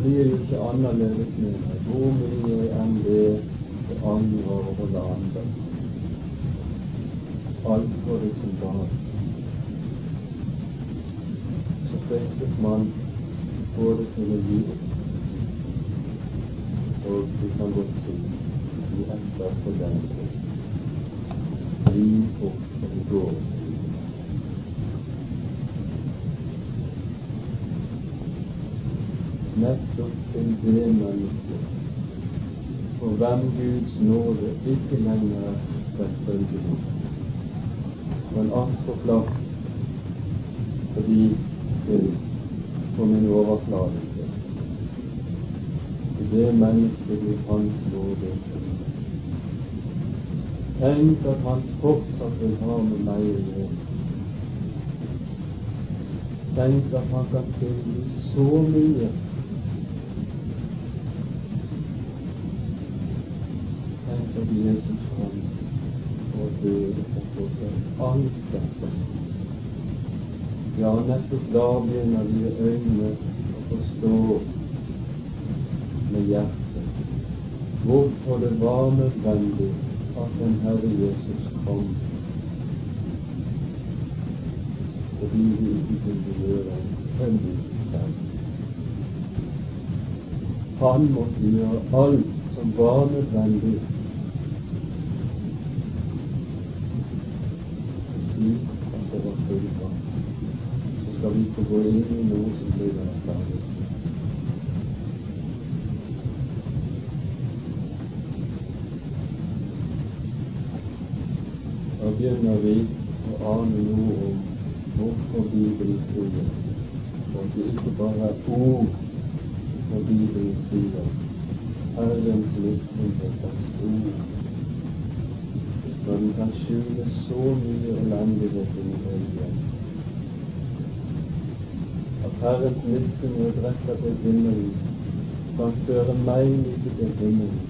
blir jo ikke annerledes med meg, hvor mye jeg enn vet og angrer og holder andre. Fristes man både til å gi opp, og vi kan godt si gi etter for den vi opp går gå. nettopp til det mennesket for hvem Guds nåde ikke lenger er selvfølgelig, men altfor flatt fordi Gud for min overfladiske. I det mennesket blir Hans nåde. Tenk at Han fortsatt vil ha med meg å gjøre. Tenk at Han kan tilgi så mye Tenk at Jesus kom og døde og tok alt dette. Ja, nettopp da begynner vi øynene å forstå med hjertet hvorfor det var nødvendig at den Herre Jesus kom. Fordi vi ikke kunne gjøre en selv. Han måtte gjøre alt som var nødvendig skal vi få gå inn i noe som blir rettferdig. Da begynner vi å ane noe om hvorfor Bibelen sier, og at det ikke bare er ord når Bibelen sier Herrens miskunnhet er stor. For den kan skjule så mye elendighet inni øyet Herrens og retter til himmelen, kan føre meg ikke til himmelen.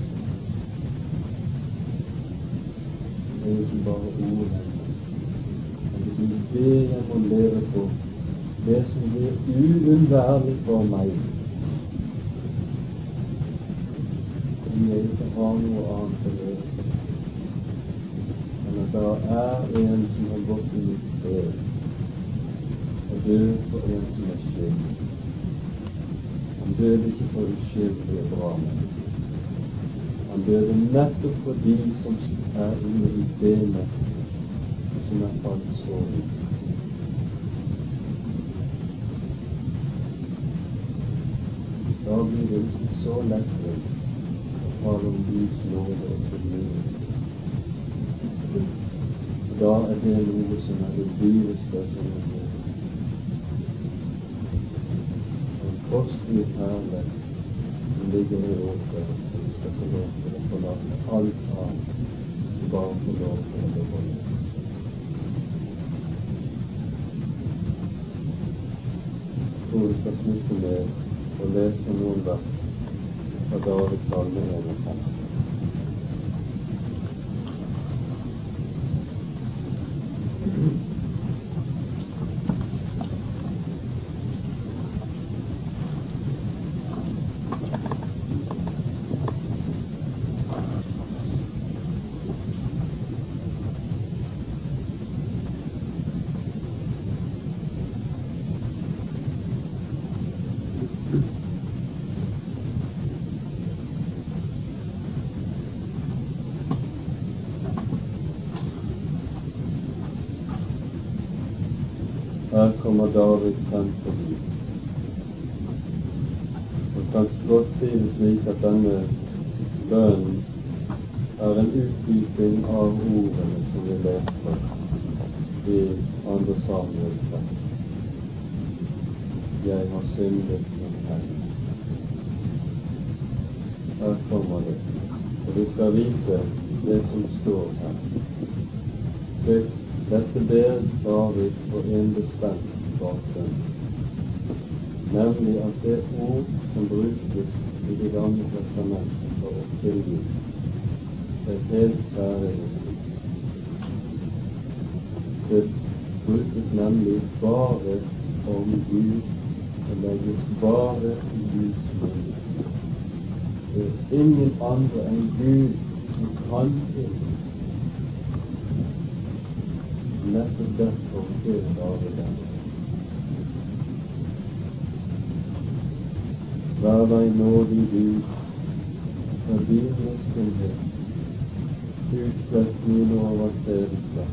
Det er ikke bare ord men det er det jeg må leve på, det som blir uunnværlig for meg. Om jeg ikke har noe annet å leve på Men at det er en som har gått i mitt sted død for en som er skyldig. Han døde ikke for uskyldige bra mennesker. Han døde nettopp for de som er inne i benet, som er falt så ut. Da blir det ikke så lett å tale om Guds nåde og fornyelse. Da er det noe som er det dyreste som er gjort. En kostelig perle som ligger i åkeren, som vi skal få lov til å forlate alt annet, og bare få lov til å beholde. Jeg tror vi skal slutte med å lese noen vers fra David Salme 51. Her kommer David frem forbi. Man kan godt si det slik at denne bønnen er en utdyping av ordene som vi leser i andre Samuel 5. Jeg har syndet mot deg. Her kommer det. Og vi skal vite det som står her. Det dette ber David på en bestemt bakgrunn, nemlig at det ord som brukes i Det gamle testamentet for å tilgi, er helt særegent. Det brukes nemlig bare om Gud og legges bare i Guds munn. Det er ingen andre enn Gud som kan det. Nettopp derfor ber bare den. Vær deg nådig, Gud, for din miskunnhet. Utslett mine overtredelser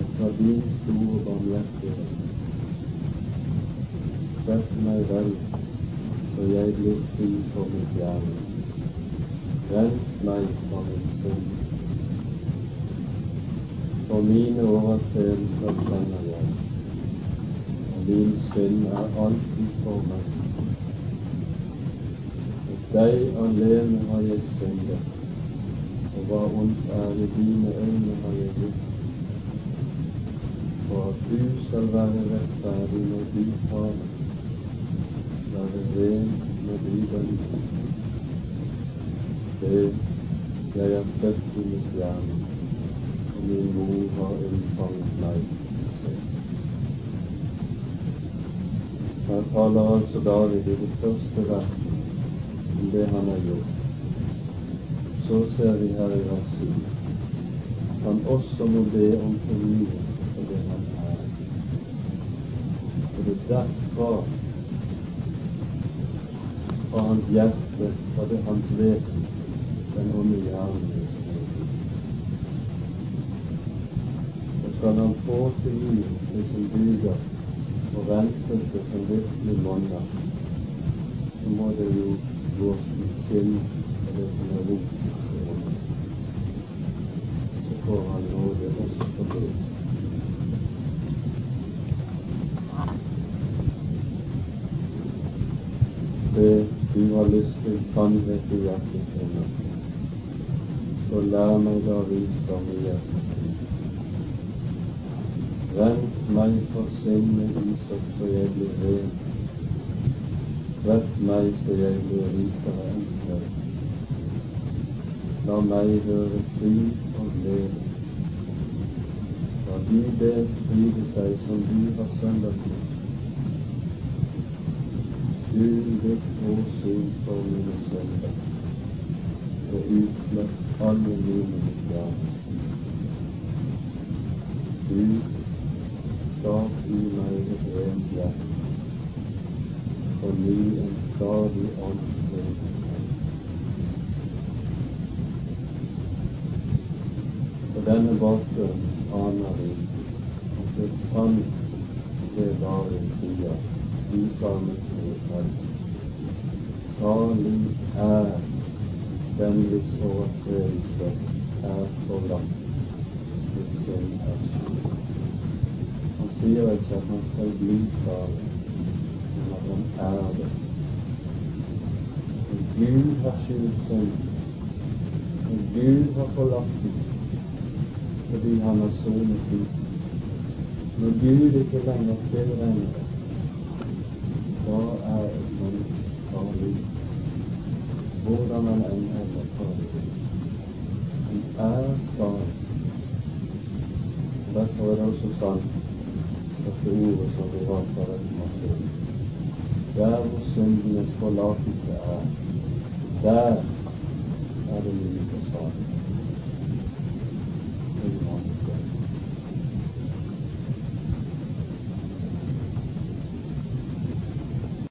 etter din store barmhjertighet. Sett meg vel, så jeg blir fri for mitt hjerne. Rens meg fra min synd. For mine overtredelser kjenner jeg, og min synd er alltid for meg. Hos deg alene har jeg syndet, og hva ondt er i dine øyne har jeg gjort. For at du skal være rettferdig når du taler, når du dømmer. Se, jeg er født i hjerne og min mor har unnfanget meg. Her taler altså David i det første verset om det han har gjort. Så ser vi her i vers 7 han også må be om fornyelse for det han er. Og det er derfra, fra hans hjerte, fra det hans vesen, den onde Og skal han få til liv som duger og renselse som virkelig monner, så må det jo gå skinn av det som er rot i. Så får han nåde også for det. Det du har lyst til sannhet i hjertet ditt, så lær meg da visdom i hjertet. Rens meg for sinnet, Isak, så jeg blir ren. Rett meg så jeg blir rikere enn snø. La meg høre fryd og glede. La de ben fryde seg som du har søndagsgjort skjul og åsyn for mine sønner, og utslett alle mine misgjerninger. Du skap i meg et rent hjerte, forny en stadig ånd På denne bakgrunn aner vi at det er sant det David sier i Salmen Salig er den hvis overtredelse er forlatt. Han sier ikke at man skal bli men at han er det. Og Gud har skjult synd, og Gud har forlatt den fordi han har sonet ut. Når Gud ikke lenger tilregner det, da er et menneske farlig, hvordan man enn ender farlig. Han er salig. Derfor er det også sant, dette ordet som vi har fra reformasjonen. Der